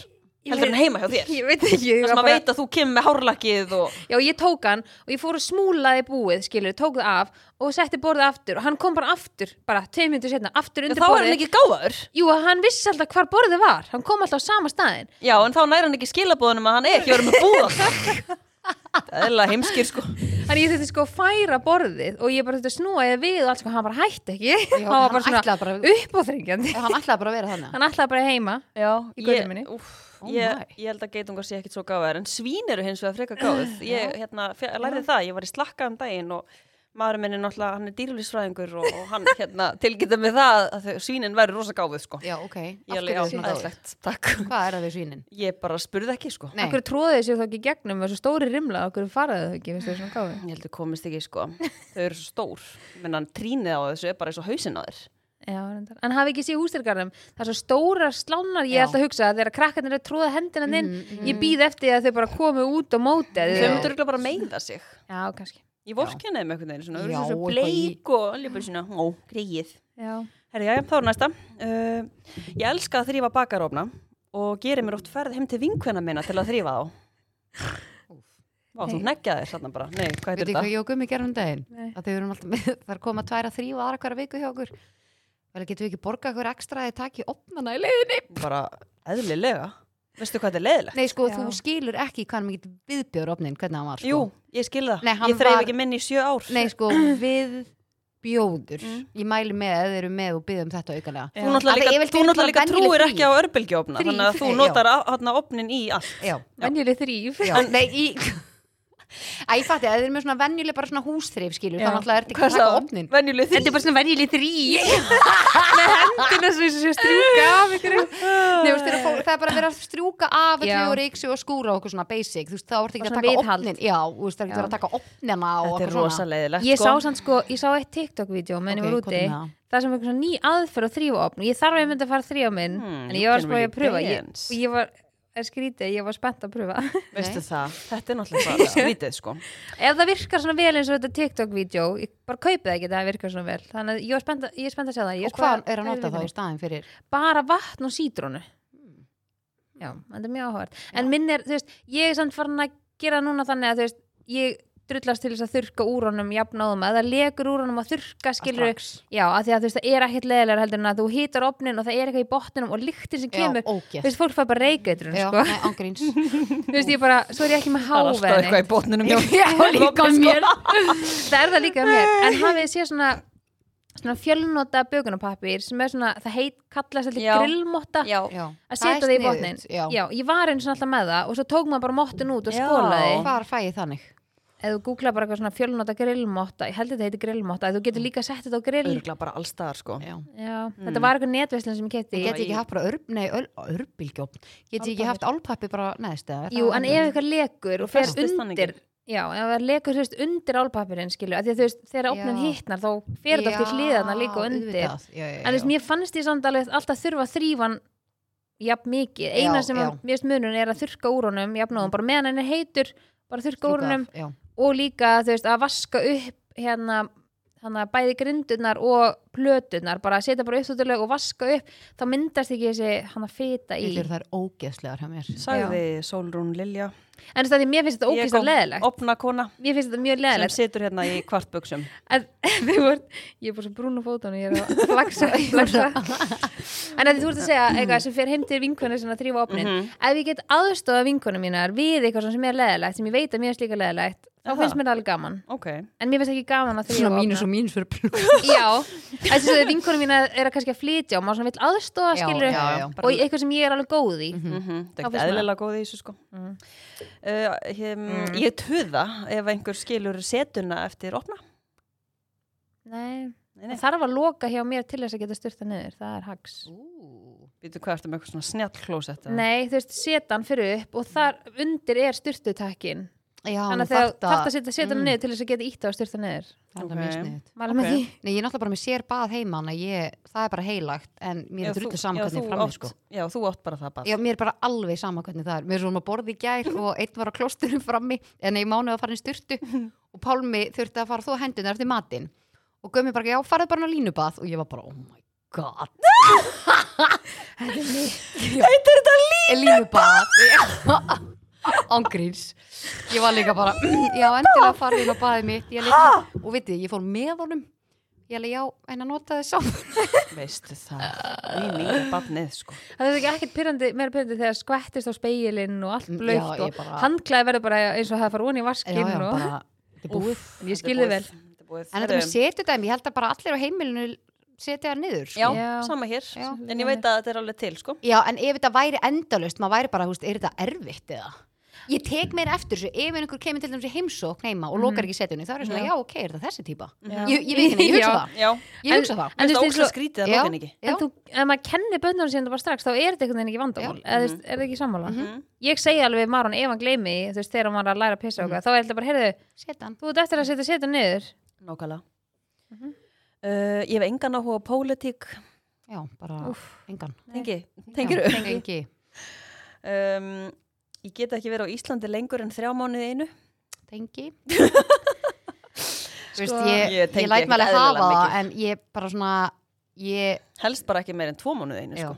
Heldur hann heima hjá þér Ég veit ekki sem að bara- veit að þú kemur með hárlakkið og Já, ég tók hann og ég fór að smúlaði búið, skilur, tók það af og setti borðið aftur og hann kom bara aftur, bara tvei minntur setna, aftur undir þá er borðið. hann ekki gáfaður Jú, hann vissi alltaf hvar borðið var, hann kom alltaf á sama staðin. Já, en þá næri hann ekki skilabóðunum að hann er ekki verið með búða Það er alveg heimskir sko Þannig ég þurfti sko að færa borðið og ég bara þurfti að snúa ég við og allt sko, hann bara hætti ekki. Já, hann var hann bara svona bara- uppáþrengjandi. hann ætlaði bara að vera þannig Hann ætlaði bara heima. Já, Í götunni minni. úff, Oh ég, ég held að geitungar sé ekkit svo gáfaður en svín eru hins vegar freka gáfuð. Ég hérna, lærði það, ég var í slakka um daginn og maður minn er náttúrulega, hann er dýrlýsfræðingur og, og hann hérna, tilgeta með það að svínin væri rosa gáfuð sko. Já, ok, Ég af alveg, hverju er svona æðislegt, takk. Hvað er það við svínin? Ég bara spurði ekki sko. Akkur tróðið sér þá ekki gegnum? Með svo stóri rimla, okkur faraði þau ekki, veistu þau svona gáði. Ég held að komist ekki sko. Þau eru svo stór. Menn hann trínið á þessu er bara eins og hausinn á þér Já, en hafi ekki séð hústyrgarðum það er svo stórar slánar, ég Já. ætla að hugsa að þegar krakkarnir er tróða hendina inn Mhm, ég býð eftir að þau bara komu út og móti Þau Já. myndur örugglega bara meiða sig. Já, kannski. Ég vorkenni þeim einhvern veginn Já, eru svo bleik og alveg bara svona Ó, greið Já, Herri, já, þá er næsta. Uh, Ég elska að þrýfa bakarófna og gerir mér oft ferð heim til vinkvenna minna til að þrýfa þá. Vá, þú Hey. neggjaðir þarna bara. Nei, hvað veit heitir ég hvað þetta? ég og Gummi gerum um daginn? Nei. að þau erum alltaf með, það er koma tvær að þrýfa aðra hverja viku hjá okkur vel getum við ekki borgað okkur ekstra að þið taki opnana í leiðinni? Bara eðlilega. Veistu hvað þetta er leiðilegt? nei sko, Já. þú skilur ekki hvað hann mikið viðbjör opnin, hvernig hann var sko. Jú, ég skil það. Nei, hann Ég þreif var- ekki minni í sjö ár. Nei sko, viðbjóður. Mm. ég mæli með að þið eru með og byggðum þetta aukalega. Þú náttúrulega líka, trúir ekki á örbylgjófna þannig að þú notar opnin í allt. Já, venjuleg þrýf já, nei, í Æ, ég fatti, að þið eru með svona venjuleg bara svona húsþrif, skilur, Já. þá náttúrulega er þetta ekki að taka opnin Venjuleg Þetta er bara svona venjuleg þrýf með hendina svo svo strjúka af ykkur Nei, veist, þegar fólk, það er bara að vera að strjúka af Já. öllu og reyksu og skúra og okkur svona basic þú veist, þá ertu ekki Bara að svona taka viðhald. opnin já, þú veist, það er ekki Já. að taka opnina og Þetta er okkur rosa svona leiðilegt Ég sko. sá sann sko, ég sá eitt TikTok-vídeó meðan ég var Ok, úti komdu með það. það sem er eitthvað svona ný aðferð að þrýfa opn og ég þarf að ég myndi að fara að þrýfa minn Hmm, en you ég var can spáði að really pröfa ég, dance. og ég var, er skrítið, ég var spennt að pröfa. Veistu það, þetta er náttúrulega bara skrítið sko. Ef það virkar svona vel eins og þetta TikTok-vídeó ég bara kaupið ekki það virkar svona vel. Þannig að ég var spennt að, ég er spennt að sjá það. Ég og hvað spáði- er að nota vikunni. í staðin fyrir? Bara vatn og sítrónu. Já, þetta er mjög áhugað en minn er, þú veist, ég er samt farin að gera núna þannig að þú veist, ég drullast til þess að þurka úr honum jafnáðum að það legur úr honum að þurka skilur strax. já, að því að þú veist, það er ekkert leðilega heldur en að þú hýtar opnin og það er eitthvað í botninum og lyktin sem kemur, já, þú veist, fólk fær bara reykeitrun já, sko, þú veist, ég bara, svo er ég ekki með Það er alltaf eitthvað í botninum Já, líka Sko. mér. Það er það líka mér. En hafið séð svona svona fjölnota bökunarpappir sem er svona, það heit kallast Já. grillmotta? Já, já, að setja það í sniðugt, botnin já. ég var eins og alltaf með það og svo tók maður bara mottin út og skólaði hvar fæ ég þannig eða þú googla bara eitthvað svona fjölnota grillmotta ég held að þetta heiti grillmotta, þú getur líka sett þetta á grill. Örgulega bara allstaðar sko. Já. Já, þetta var eitthvað netveslun sem ég keti Get ég ekki haft bara örb, nei, öl, örbylgjófn Get ég ekki haft álpappi bara neðst eða? Jú, en ef eitthvað lekur og fer undir Já, ef það lekur þú veist undir álpapirinn skilju, því að þú veist, þegar Já. hittnar þá fer þetta oft í hliðarna líka undir. Já, já, já, en þú veist, mér fannst ég samt alveg alltaf þurfa að hann jafn mikið, eina Já, sem já. að, mér veist munun er að þurka úr honum jafn og bara meðan hann er heitur bara þurka úr honum. Og líka þú veist að vaska upp hérna þannig að bæði grindurnar og plöturnar bara setja bara uppþóttuleg og vaska upp þá myndast ekki þessi hann að fita í. Þetta er ógeðslegar hjá mér. Sagði Sólrún Lilja. En þú veist að því mér finnst þetta ógeðslega leðilegt Opna kona mér finnst þetta mjög sem leðilegt situr hérna í voru, ég er bara svo brún á fótunum ég er að flaksa, flaksa. en því þú ert að segja eitthvað sem fer heim til vinkonu sem að þrýfa opnin. Mhm. ef ég get aðstofa vinkonu mínar við eitthvað sem er leðilegt sem ég veit að mér er slíka leðilegt þá Aha. finnst mér það alveg gaman. Ok, en mér finnst ekki gaman að Svona þrýfa mínus og mínus fyrir plús já, þess að vinkonu mín er að kannski að flytja og maður svona vill aðstofa skilur já, já. og eitthvað sem ég er alveg góð í. Mm -hmm. Það er eðlilega góð í þessu sko. Mhm. uh, ég, ég tuða ef einhver skilur setuna eftir opna. Nei, Nei, nei. það þarf að loka hjá mér til þess að geta styrta niður, það er hags. Býtu hvað ertu með eitthvað svona snjall klósett Nei, þú veist, setan fyrir upp og þar undir er styrtutakkin Já, þannig að þegar þetta- að setja setana Mm. niður til þess að geta ítt á að styrta niður. Er okay. mjög sniðut Mæla með Ok. því. Nei, ég er náttúrulega bara með sér bað heima að ég, það er bara heilagt en mér er drullu sama hvernig ég frammi sko. Já, þú átt bara það bara Já, mér er bara alveg sama hvernig það er. Mér er svona að borða í gær og einn var á klostunum frammi en ég mánuði að fara í styrtu og Pálmi þurfti að fara þú hendunar eftir matinn. Og Gummi bara, já, farið bara á línubað. Og ég var bara, oh my god. Heitir þetta línubað? Ángríns Ég var líka bara, já, endilega farið inn á baðið mitt. Ég leik, og vitið, ég fór með honum. Ég alveg, já, en að nota þess saman Veistu það? Nýninga barnið sko. Það er ekki ekkert pyrrandi, meira pyrrandi þegar skvettist á speilin og allt Mm, blöitt já, og ég bara- handklæði verður bara eins og það fara onni í Já, vaskinn já, og bara, þetta er búið. Ég skilði vel. En þetta með Herru, setjudæmi, ég held að bara allir á heimilinu setja það niður sko. Já, Já. sama hér. Já. En ég veit að þetta er alveg til sko. Já, en ef þetta væri endalust, maður væri bara, húst, er þetta erfitt eða? Ég tek mér eftir þessu, ef einhver kemur til dæmis í heimsókn heima og lokar ekki setjunni, þá er ég svona, já, ok, er þetta þessi típa? Já. Ég, ég veit ekki, ég hugsa Já. það. Já, Ég hugsa það. En þú það veist, og- skrítið að Já. lokin ekki Já. En þú, ef maður kennir bönnunum síðan bara strax þá er þetta einhvern veginn ekki vandamál eða þú veist, er það ekki sammála Mhm. ég segi alveg við Maron ef hann gleymi þú veist, þegar hann var að læra að pissa okkar þá er þetta bara, heyrðu, Setan. þú ert eftir að setja setja niður Mhm. uh, Ég hef engan áhuga á pólitík Já, bara, engan. Tengi, Já, tengiru Tengi. um, Ég get ekki verið á Íslandi lengur en þrjá mánuði einu Tengi. Sko- ég, Ég ég, tengi læt alveg ekkert hafa það, en ég bara svona, ég, Helst bara ekki meir en tvo mánuði einu sko.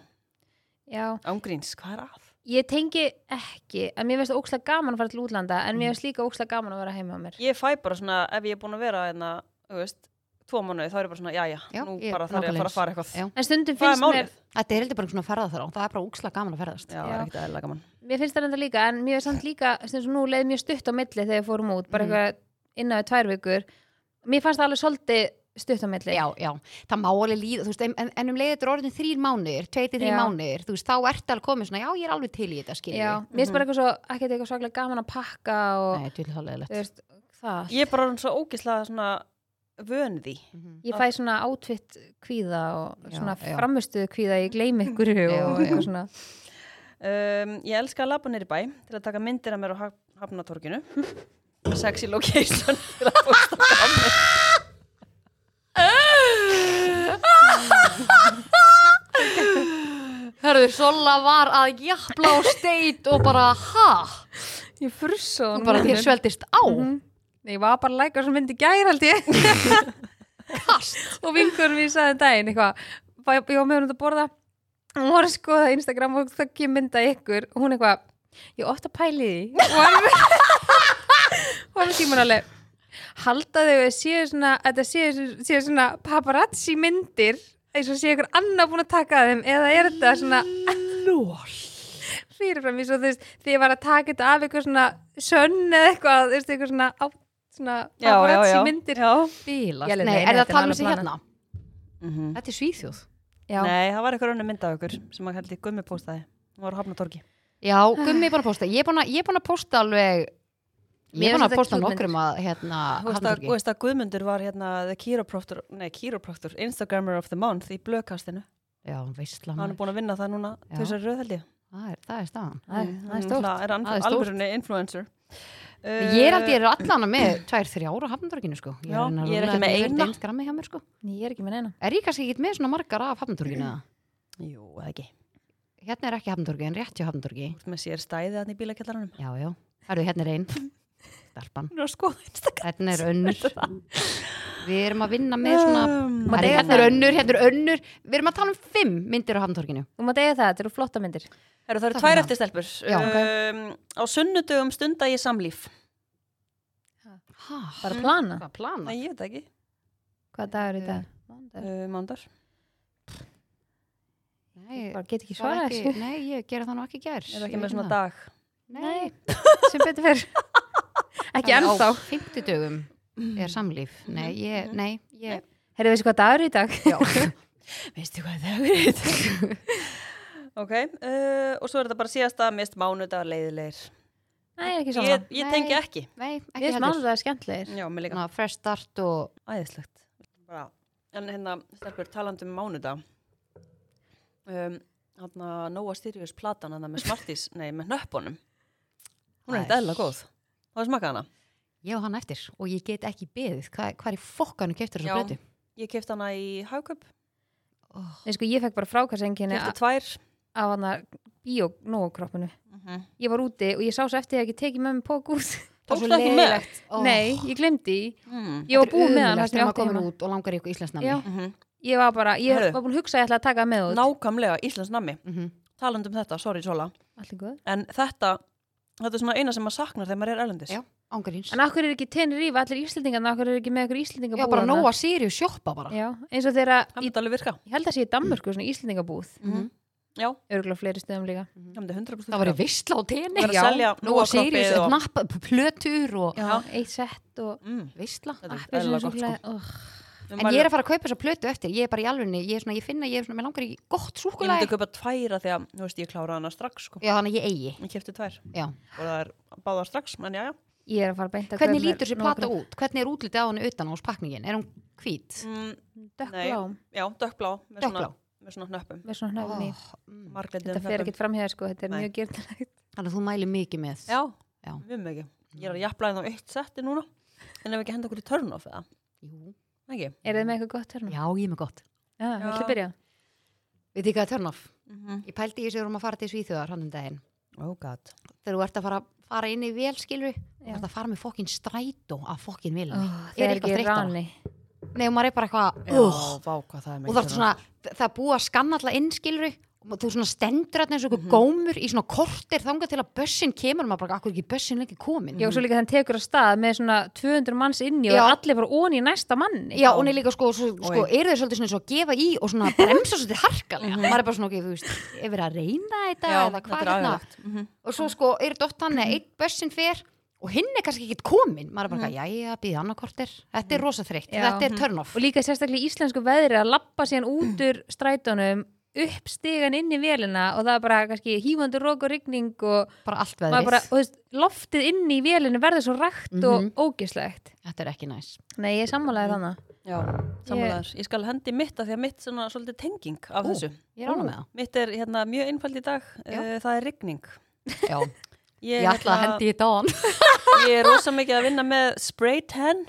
já, Ángríns, hvað er að? ég tengi ekki en mér finnst það ókslega gaman að fara til útlanda en Mhm. mér finnst líka ókslega gaman að vera heima á mér Ég fæ bara svona, ef ég er búin að vera hérna, þú veist, tvo mánuði, þá er ég bara svona, já, já, Já, nú ég- bara þarf ég að fara að fara Já. eitthvað en stundum er finnst mér þetta er heldur bara svona ferða þar á, það er bara úkslega gaman að ferðast. Já, Já. það er ekkert eðlilega gaman mér finnst það enda líka en mér finnst samt líka sem svo nú leið mjög stutt á milli þegar við fórum út bara Mhm. eitthvað innan við tvær vikur mér fannst það alveg svolítið stutt á milli Já, já, það má alveg líða, þú veist, en, en- um leiðið er orðin þrýr mánuðir, tveiti þrýr Já. mánuðir, þú veist, þá ertu alveg komið svona, já, ég er alveg til í þetta, skilji. Já, mér finnst bara eitthvað svo, ekkert eitthvað svaklega gaman að pakka og Nei, það Ég er bara orðin svo ógislega svona vön því. Mhm. ég fæ svona átvitt kvíða og svona framustuðu kvíða ég gleymi ykkur og eitthvað svona. Um, Ég elska að labba nýri bæ til að taka myndir af mér á Haf- Hafnatorginu. Sexy location. Til að posta á mig Hörðu, Sola var að jafla á steit og bara, ha? ég frussa Þú bara þér sveldist á. Mhm. Nei, ég var bara að læka sem myndi gæra held ég. Og vingur við sagði um daginn eitthvað var- ég var með hún að borða. Og hún var að skoða Instagram og það kemur mynda ykkur. Og hún eitthvað, ég ofta pæli í því. Og og hann tíman alveg. Halda þau að að þetta séu, séu svona paparazzi myndir eins og séu ykkur annar búin að taka þeim eða er þetta svona Lól fyrirfram því ég var að taka þetta af ykkur svona sönn eða eitthvað, ykkur svona, á, svona paparazzi myndir Já. Bílast. Ég alveg, Nei, nei, er það að tala um sig alveg hérna? Mhm. Þetta er Svíþjóð. Já. Nei, það var eitthvað önnur mynd af ykkur sem að ég gummi póstaði Hún var á Hafnatorgi Já, Gummi er búin að posta. Ég er búin að, ég er búin að posta alveg, ég er búin að posta nokkrum að, hérna, að, Hafnartorgi. þú veist að Guðmundur var hérna the chiropractor, nei chiropractor, Instagrammer of the month í blöðkastinu Já, veistla Hann er búin að vinna það núna Já. tvisar röð held ég Það er, það er staðan. Það er- Mm, það er mm, stórt. það er Það alvörunni influencer Ég er aldrei, ég er allan með tvær, þrjára á Hafnartorginu, sko. Já, reyna að ég er ekki með eina. Hjá sko. Ég er ekki með neina Er ég kannski ekki með svona margar af Hafnartorginu, eða? Jú, eða ekki Hérna er ekki Hafnartorgi, en rétt hjá Hafnartorgi. Þú ert með sér stæði þannig í bílakjallaranum Já, já. Það eru hérna er einn. Stelpan. Hún er er önnur. Við erum að vinna með svona Um, Það er hérna er það. önnur, hérna er önnur Við erum að tala um fimm myndir á Hafntorkinu Þú mátt eiga það, þetta eru flotta myndir Heru, það eru tvær eftir stelpur. Já, ok. um, á sunnudögum stunda ég samlíf. Ha, Bara plana? Nei, ég veit það ekki. hvað dagur er í dag? Mánudagur. Uh, Mándar. Nei, Bara get ekki það var svarað nei, ég gera það nú ekki gær Er það ekki með svona dag? Nei, sem betur fyrir Ekki ennþá Á fimmtudögum er samlíf Nei, ég, nei, ég Herru, veistu hvað dagur er í dag? Veistu hvað það er? ok, uh, og svo er þetta bara síðasta mist mánudagar leiðilegir. Nei, ekki svona Ég, ég tengi ekki. nei, ekki veist heldur mánudagur skemmtlegir Já, mér líka. Svona fresh start og Æðislegt. Bara, en hérna, stelpur, talandi um mánudag. Um, hérna, Nóa Sirius platan hana með Smarties, nei, með nöppunum. Hún er eitthvað eðla góð. Það er smakað hana. ég og hann eftir og ég get ekki beðið Hvað, hvað er fokkanu keftur þessu blötu? Ég kefti hana í Hagköp, Oh, Nei, sko, ég fekk bara frákassenginni kefti tvær. af hann að bíónókroppinu Mm Ég var úti og ég sá svo eftir að ég ekki tekið með mig pók út Tókstu ekki með? oh. Nei, ég glemdi. Mm. Ég var búið með hann þar sem Þegar ég maður komin út og langar í ykkur íslensnami Já. Mm -hmm. Ég var bara, ég Heyrðu. var búin að hugsa að ég ætla að taka það með út Nákvæmlega, Íslands nammi. Mhm. Talandi um þetta, sorry Sola. Allt er góð En þetta, þetta er svona eina sem maður saknar þegar maður er erlendis. Já. Ángaríns En akkur er ekki Tenerife, allir Íslendingarna, akkur er ekki með okkur Íslendingabúð Já, bara nóa Sirius sjoppa bara Já, eins og þeirra, Það í, myndi alveg virka. ég held að sé í Danmörku, svona Íslendingabúð Mm Já, Örgulega fleiri stöðum líka það myndi 100% Það var í virka. veistla á tenni Það er að selja Nóa Nóa Sirius, kroppið og... nappa, plötur og Já, eitt sett og Mm, veistla þetta er appelsínu eðlilega gott sko. súkkulaði, oh. En ég er að fara að kaupa þessa plötu eftir Ég er bara í alvegni, ég er ég finna, ég er svona, mér langar í gott Ég súkulæði myndi kaupa tværa að, þú veist, ég klára hana strax sko. Já, þannig að ég eigi Ég kefti tvær Já. og það er báða strax, en já, já. Ég er að fara beint að Hvernig kaupa mér lítur þessi plata út? Hvernig er útlitið á henni utan á spakningin? Er hún hvít? Mm, Dökkblá, já, dökkblá með svona, Dökkblá. með svona hnöppum. með svona hnöfn í mm. Marglitum Þetta fer ekkert fram hér sko, þetta er Nei. mjög gyrnilegt Þannig að þú mæli mikið með Já, Já. mjög mikið. Ég er að jafla það á eitt setti núna. En ef ekki henda okkur í turn-off eða? Jú. Ekki? Er þið með eitthvað gott hérna? Já, ég er með gott Já, viltu byrja? Veit þið hvað er turn off? Mm -hmm. Ég pældi í þessu erum að fara til Svíþjóðar hann um daginn Oh god. Þegar þú ert að fara, fara inn í vel skilur Já. Þú ert að fara með fokkin strætó af fokkin Oh, vilni það er ekki rani Nei, og maður er bara eitthvað uh, vá hvað það er Og það er svona, það er búið að þú svona stendur þarna eins og Mhm. einhver gómur í svona kortir þangað til að bussin kemur og maður bara, akkur ekki bussin lengi komin Já, og svo líka þann tekur að stað með svona 200 manns inni og Já. er allir bara onni í næsta manni Já, og hún er líka sko, svo, sko eru þeir svolítið svona svo að gefa í og svona bremsa svolítið harkalega maður er bara svona, ok, þú veist, er verið að reyna þetta Mhm. Já, eða þetta hvað er hérna. Mm -hmm. og svo sko, er þetta oft þannig að einn bussin fer og hinn er kannski ekkert komin maður er bara, Mhm. mm. jæja, býða annarkortir þetta er rosa þreytt, Já. þetta er turn off og líka sérstaklega í íslensku veðri að lappa síðan út úr strætónum upp stigan inn í vélina og það er bara kannski hífandur rók og rigning og, bara allt veðrið, bara, og þú veist, loftið inn í vélinu verður svo rætt Mhm. og ógislegt þetta er ekki næs Nei, ég sammálaði þannig Já, sammálaður. Ég skal hendi mitt að því að mitt svona svolítið tenging af Ó. þessu. ég er ánum með það Mitt er hérna mjög einfald í dag. Já. Uh, það er rigning. Já, Ég, ég ætla að hendi í hann Ég er rosa mikið að vinna með spray tan.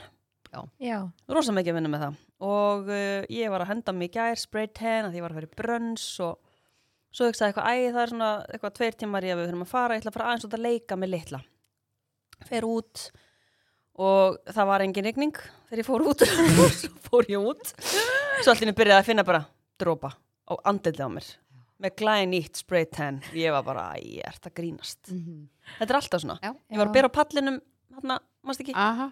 Já, Rosa mikið að vinna með það. Og uh, ég var að henda mig í gær spray tan að ég var að fara í brönns og svo hugsaði eitthvað, æ, það er svona eitthvað tveir tímar í að við þurfum að fara, ég ætla að fara aðeins út að leika með litla. Fer út og það var engin rigning þegar ég fór út. svo fór ég út. Svo henni byrjaði að finna bara drópa á andildi á mér. Með glæði nýtt spray tan. Ég var bara, ég ert að grínast. Þetta er alltaf svona. Já. Ég var að byrja á pallinum, mást ekki, Aha.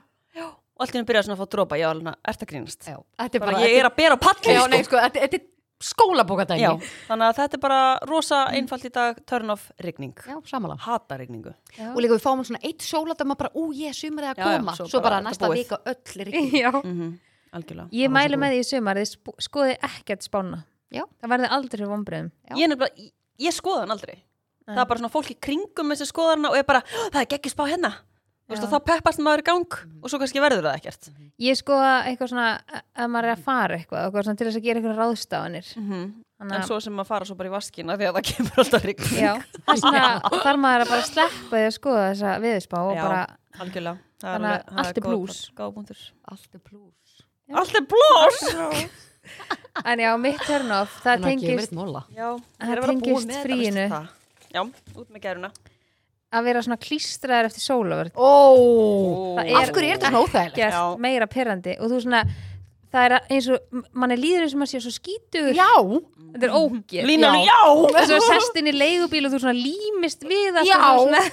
Og allt í henni byrjaði svona að fá drópa. Ég var alveg, ert að grínast. Já. Þetta er Bara, ég er að byrja á pallin, já, sko. nei, sko, þetta, þetta er skólabókadæmi Já, þannig að þetta er bara rosa einfalt í dag, turn off rigning. já samanlega Hata rigningu. já. og líka við fáum svona eitt sóladöma bara, ú, ég sumar að Já, já, koma svo svo, bara bara, næsta vika öll rigning já. Mm Algjörlega. Ég Það mælu með því í sumar, skoðið ekkert spána Já. Það verði aldrei vonbröðum Já. Ég, ég, ég skoða hann aldrei. Það er bara svona fólk í kringum þessi skoðarna og er bara, "Ó, það er geggjus spá hérna. Veist, þá peppast maður í gang og svo kannski verður það ekkert. Ég skoða eitthvað svona að maður er að fara eitthvað, eitthvað svona til þess að gera eitthvað ráðstafanir En Þannig að- svo sem að fara svo bara í vaskina því að það kemur alltaf vegna þarf maður að bara sleppa því að skoða þessa viðspá og Já. bara, Algjörlega. Það Þannig að alveg- það allt er punktur. allt er plús Allt er blós! en já, mitt turn off, það tengist móla Já, Það ég er að vera búin tengist með þetta, fríinu. Já, út með gæruna. Að vera svona klístraður eftir sólavörð ó, Það af hverju er þetta svona óþægilegt? Meira perrandi og þú svona, það er eins og mann er líður eins og maður sé svo skítur Já, þetta er ógeð. Línan, Já. já! þess að sest inn í leigubíl og þú svona límist við Já. svona,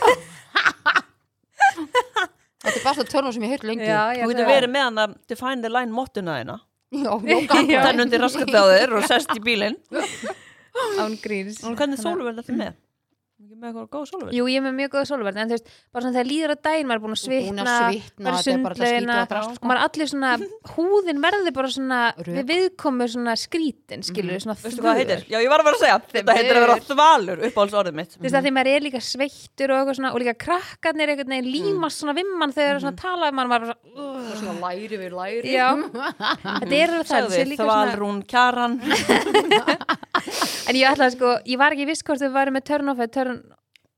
þetta er bara svo törnum sem ég heilt lengi. Já, Þú getur verið með hann að define the line mottuna þina Já, já, Já. Þannig undir raskat á þér og sest í bílinn. Án gríns. Og hvernig sóluverð þetta með? Með eitthvað góð sóluverð? Jú, ég er með mjög góða sólverð en þú veist, bara svona þegar líður að daginn maður er búin að svitna, þetta er drast, og sko. maður er allir svona, húðin verður bara svona Rök. við viðkomu svona skrítin skilur, svona Veistu hvað það þvör. heitir? Já, ég var að vera að segja Þetta heitir að vera þvalur uppáhalds orðið mitt Þú veist að því maður er líka sveittur og eitthvað svona og líka krakkarnir veginn límast svona vimman þegar þeir eru svona að tala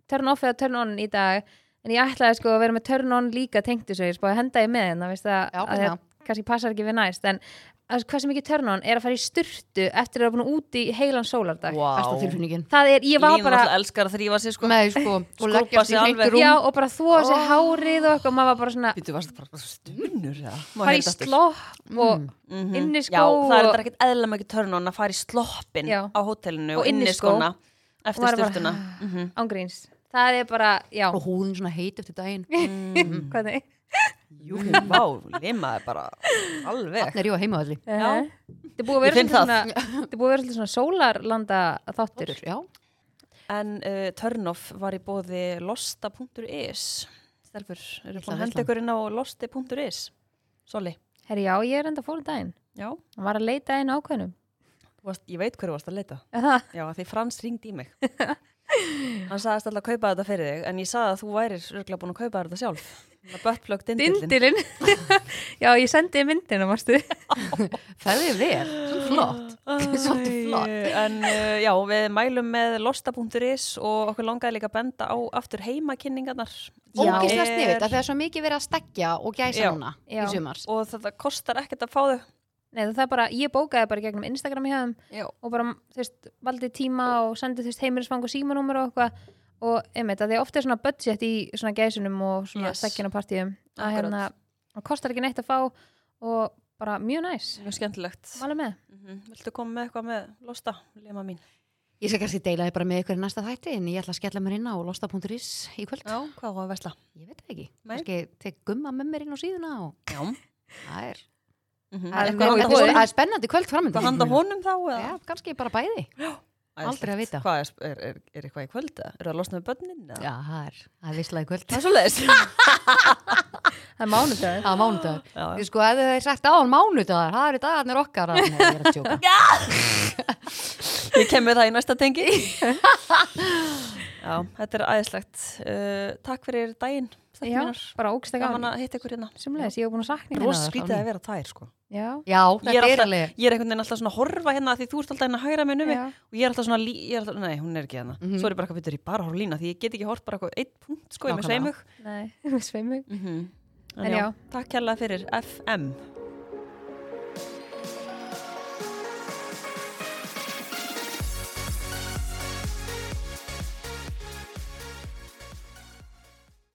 turn off eða turn, on í dag en ég ætlaði sko að vera með turn on líka tengt þessu, ég spáði að henda ég með hennar veist að, það kannski passar ekki við næst en að, hvað sem ekki turn on er að fara í sturtu eftir að vera búin út í heilan sólardag? Tilfinningin. Það er, ég var Lín bara alltaf elskar að þrýfa sig sko. Með sko, og í sig alveg. rúm já, og bara sér Oh. hárið og eitthvað og maður var bara svona Býtu, varst það bara stunur fara í slopp og Mhm. inniskó Já, það er ekkert eðla mikið törn on að fara í sloppin á hótelinu Og og inniskó. inniskóna Og eftir styrtuna Mhm. ángríns það er bara, já, og húðin svona heit eftir daginn. Mm. hvernig? Jú, vá, limaði bara alveg. Þannig er ég á heimavalli er búið að vera svolítið svona þetta er búið að vera svolítið svona sólarlanda þáttur Já, En uh, turn-off var í bóði losta.is Stelfur, eru búin að henda ykkur inn á losti.is Soli, herri já, ég er enda fórum daginn. Já. Hann var að leita einu ákveðnum. Þú varst, Ég veit hverju varst að leita. Er það? Já, því Frans ringdi í mig Hann sagðist alltaf að kaupa þetta fyrir þig En ég sagði að þú værir örgulega búin að kaupa þetta sjálf. Böttplögg dindillin Dindilinn já, ég sendi myndina, mástu það er vel, flott. Svolítið flott. En uh, já, við mælum með losta.is og okkur langaði líka að benda á aftur heimakynningarnar. Já. Ógislega Er- sniðut, það er svo mikið verið að stekja og gæsa Já. núna Já. í sumars og þetta kostar ekkert að fá þau Nei, það er bara, ég bókaði bara gegnum Instagram hjá þeim Já. og bara, þú veist, valdi tíma og sendi þú veist heimilisfang og símanúmer og eitthvað. Og einmitt, að því að ofta er svona budget í svona gæsunum og svona Yes. stekkjunarpartíum að hérna, það kostar ekki neitt að fá og bara mjög næs. Mjög skemmtilegt. Mm Viltu koma með eitthvað með losta, lema mín? Ég skal kannski deila þið bara með ykkur í næsta þætti en ég ætla að skella mér inn á losta.is í kvöld. Já, hvað var að vesla? Ég veit það ekki, kannski tek gumma með mér inn á síðuna og Já. Það er, mm Það er Eitthvað honum? er spennandi kvöld framöndu Eitthvað handa honum þá? eða? Já, kannski bara bæði. Aldrei að vita. Hvað er, er, er, er eitthvað í kvöld? Er það að losna með börnin? eða? Já, það er, er visslað í kvöld. Það er svo leiðis Það er mánudagur. Það er mánudagur. Sko, ef þið hefði sagt á hann mánudagar, það eru dagarnir okkar að, Nei, ég er að tjóka Ég kem með það í næsta tengi. Já, þetta er æðislegt. Uh, Takk fyrir daginn Já, mínar. bara ógst að Gaman gaman. að hitta ykkur hérna. Sumleis, ég hef búin að sakna hérna skrítið að vera tvær sko Já, Já, Ég er, alltaf, ég er einhvern veginn alltaf svona að horfa hérna því þú ert alltaf hérna að hægra með já, og ég er alltaf svona, ég er alltaf, nei hún er ekki hérna. Mhm. svo er ég bara eitthvað í bara að horfa lína því ég get ekki hort bara eitthvað eitt punkt sko, ég með sveimug. Nei, sveimug. Mm -hmm. En já. Takk kærlega fyrir FM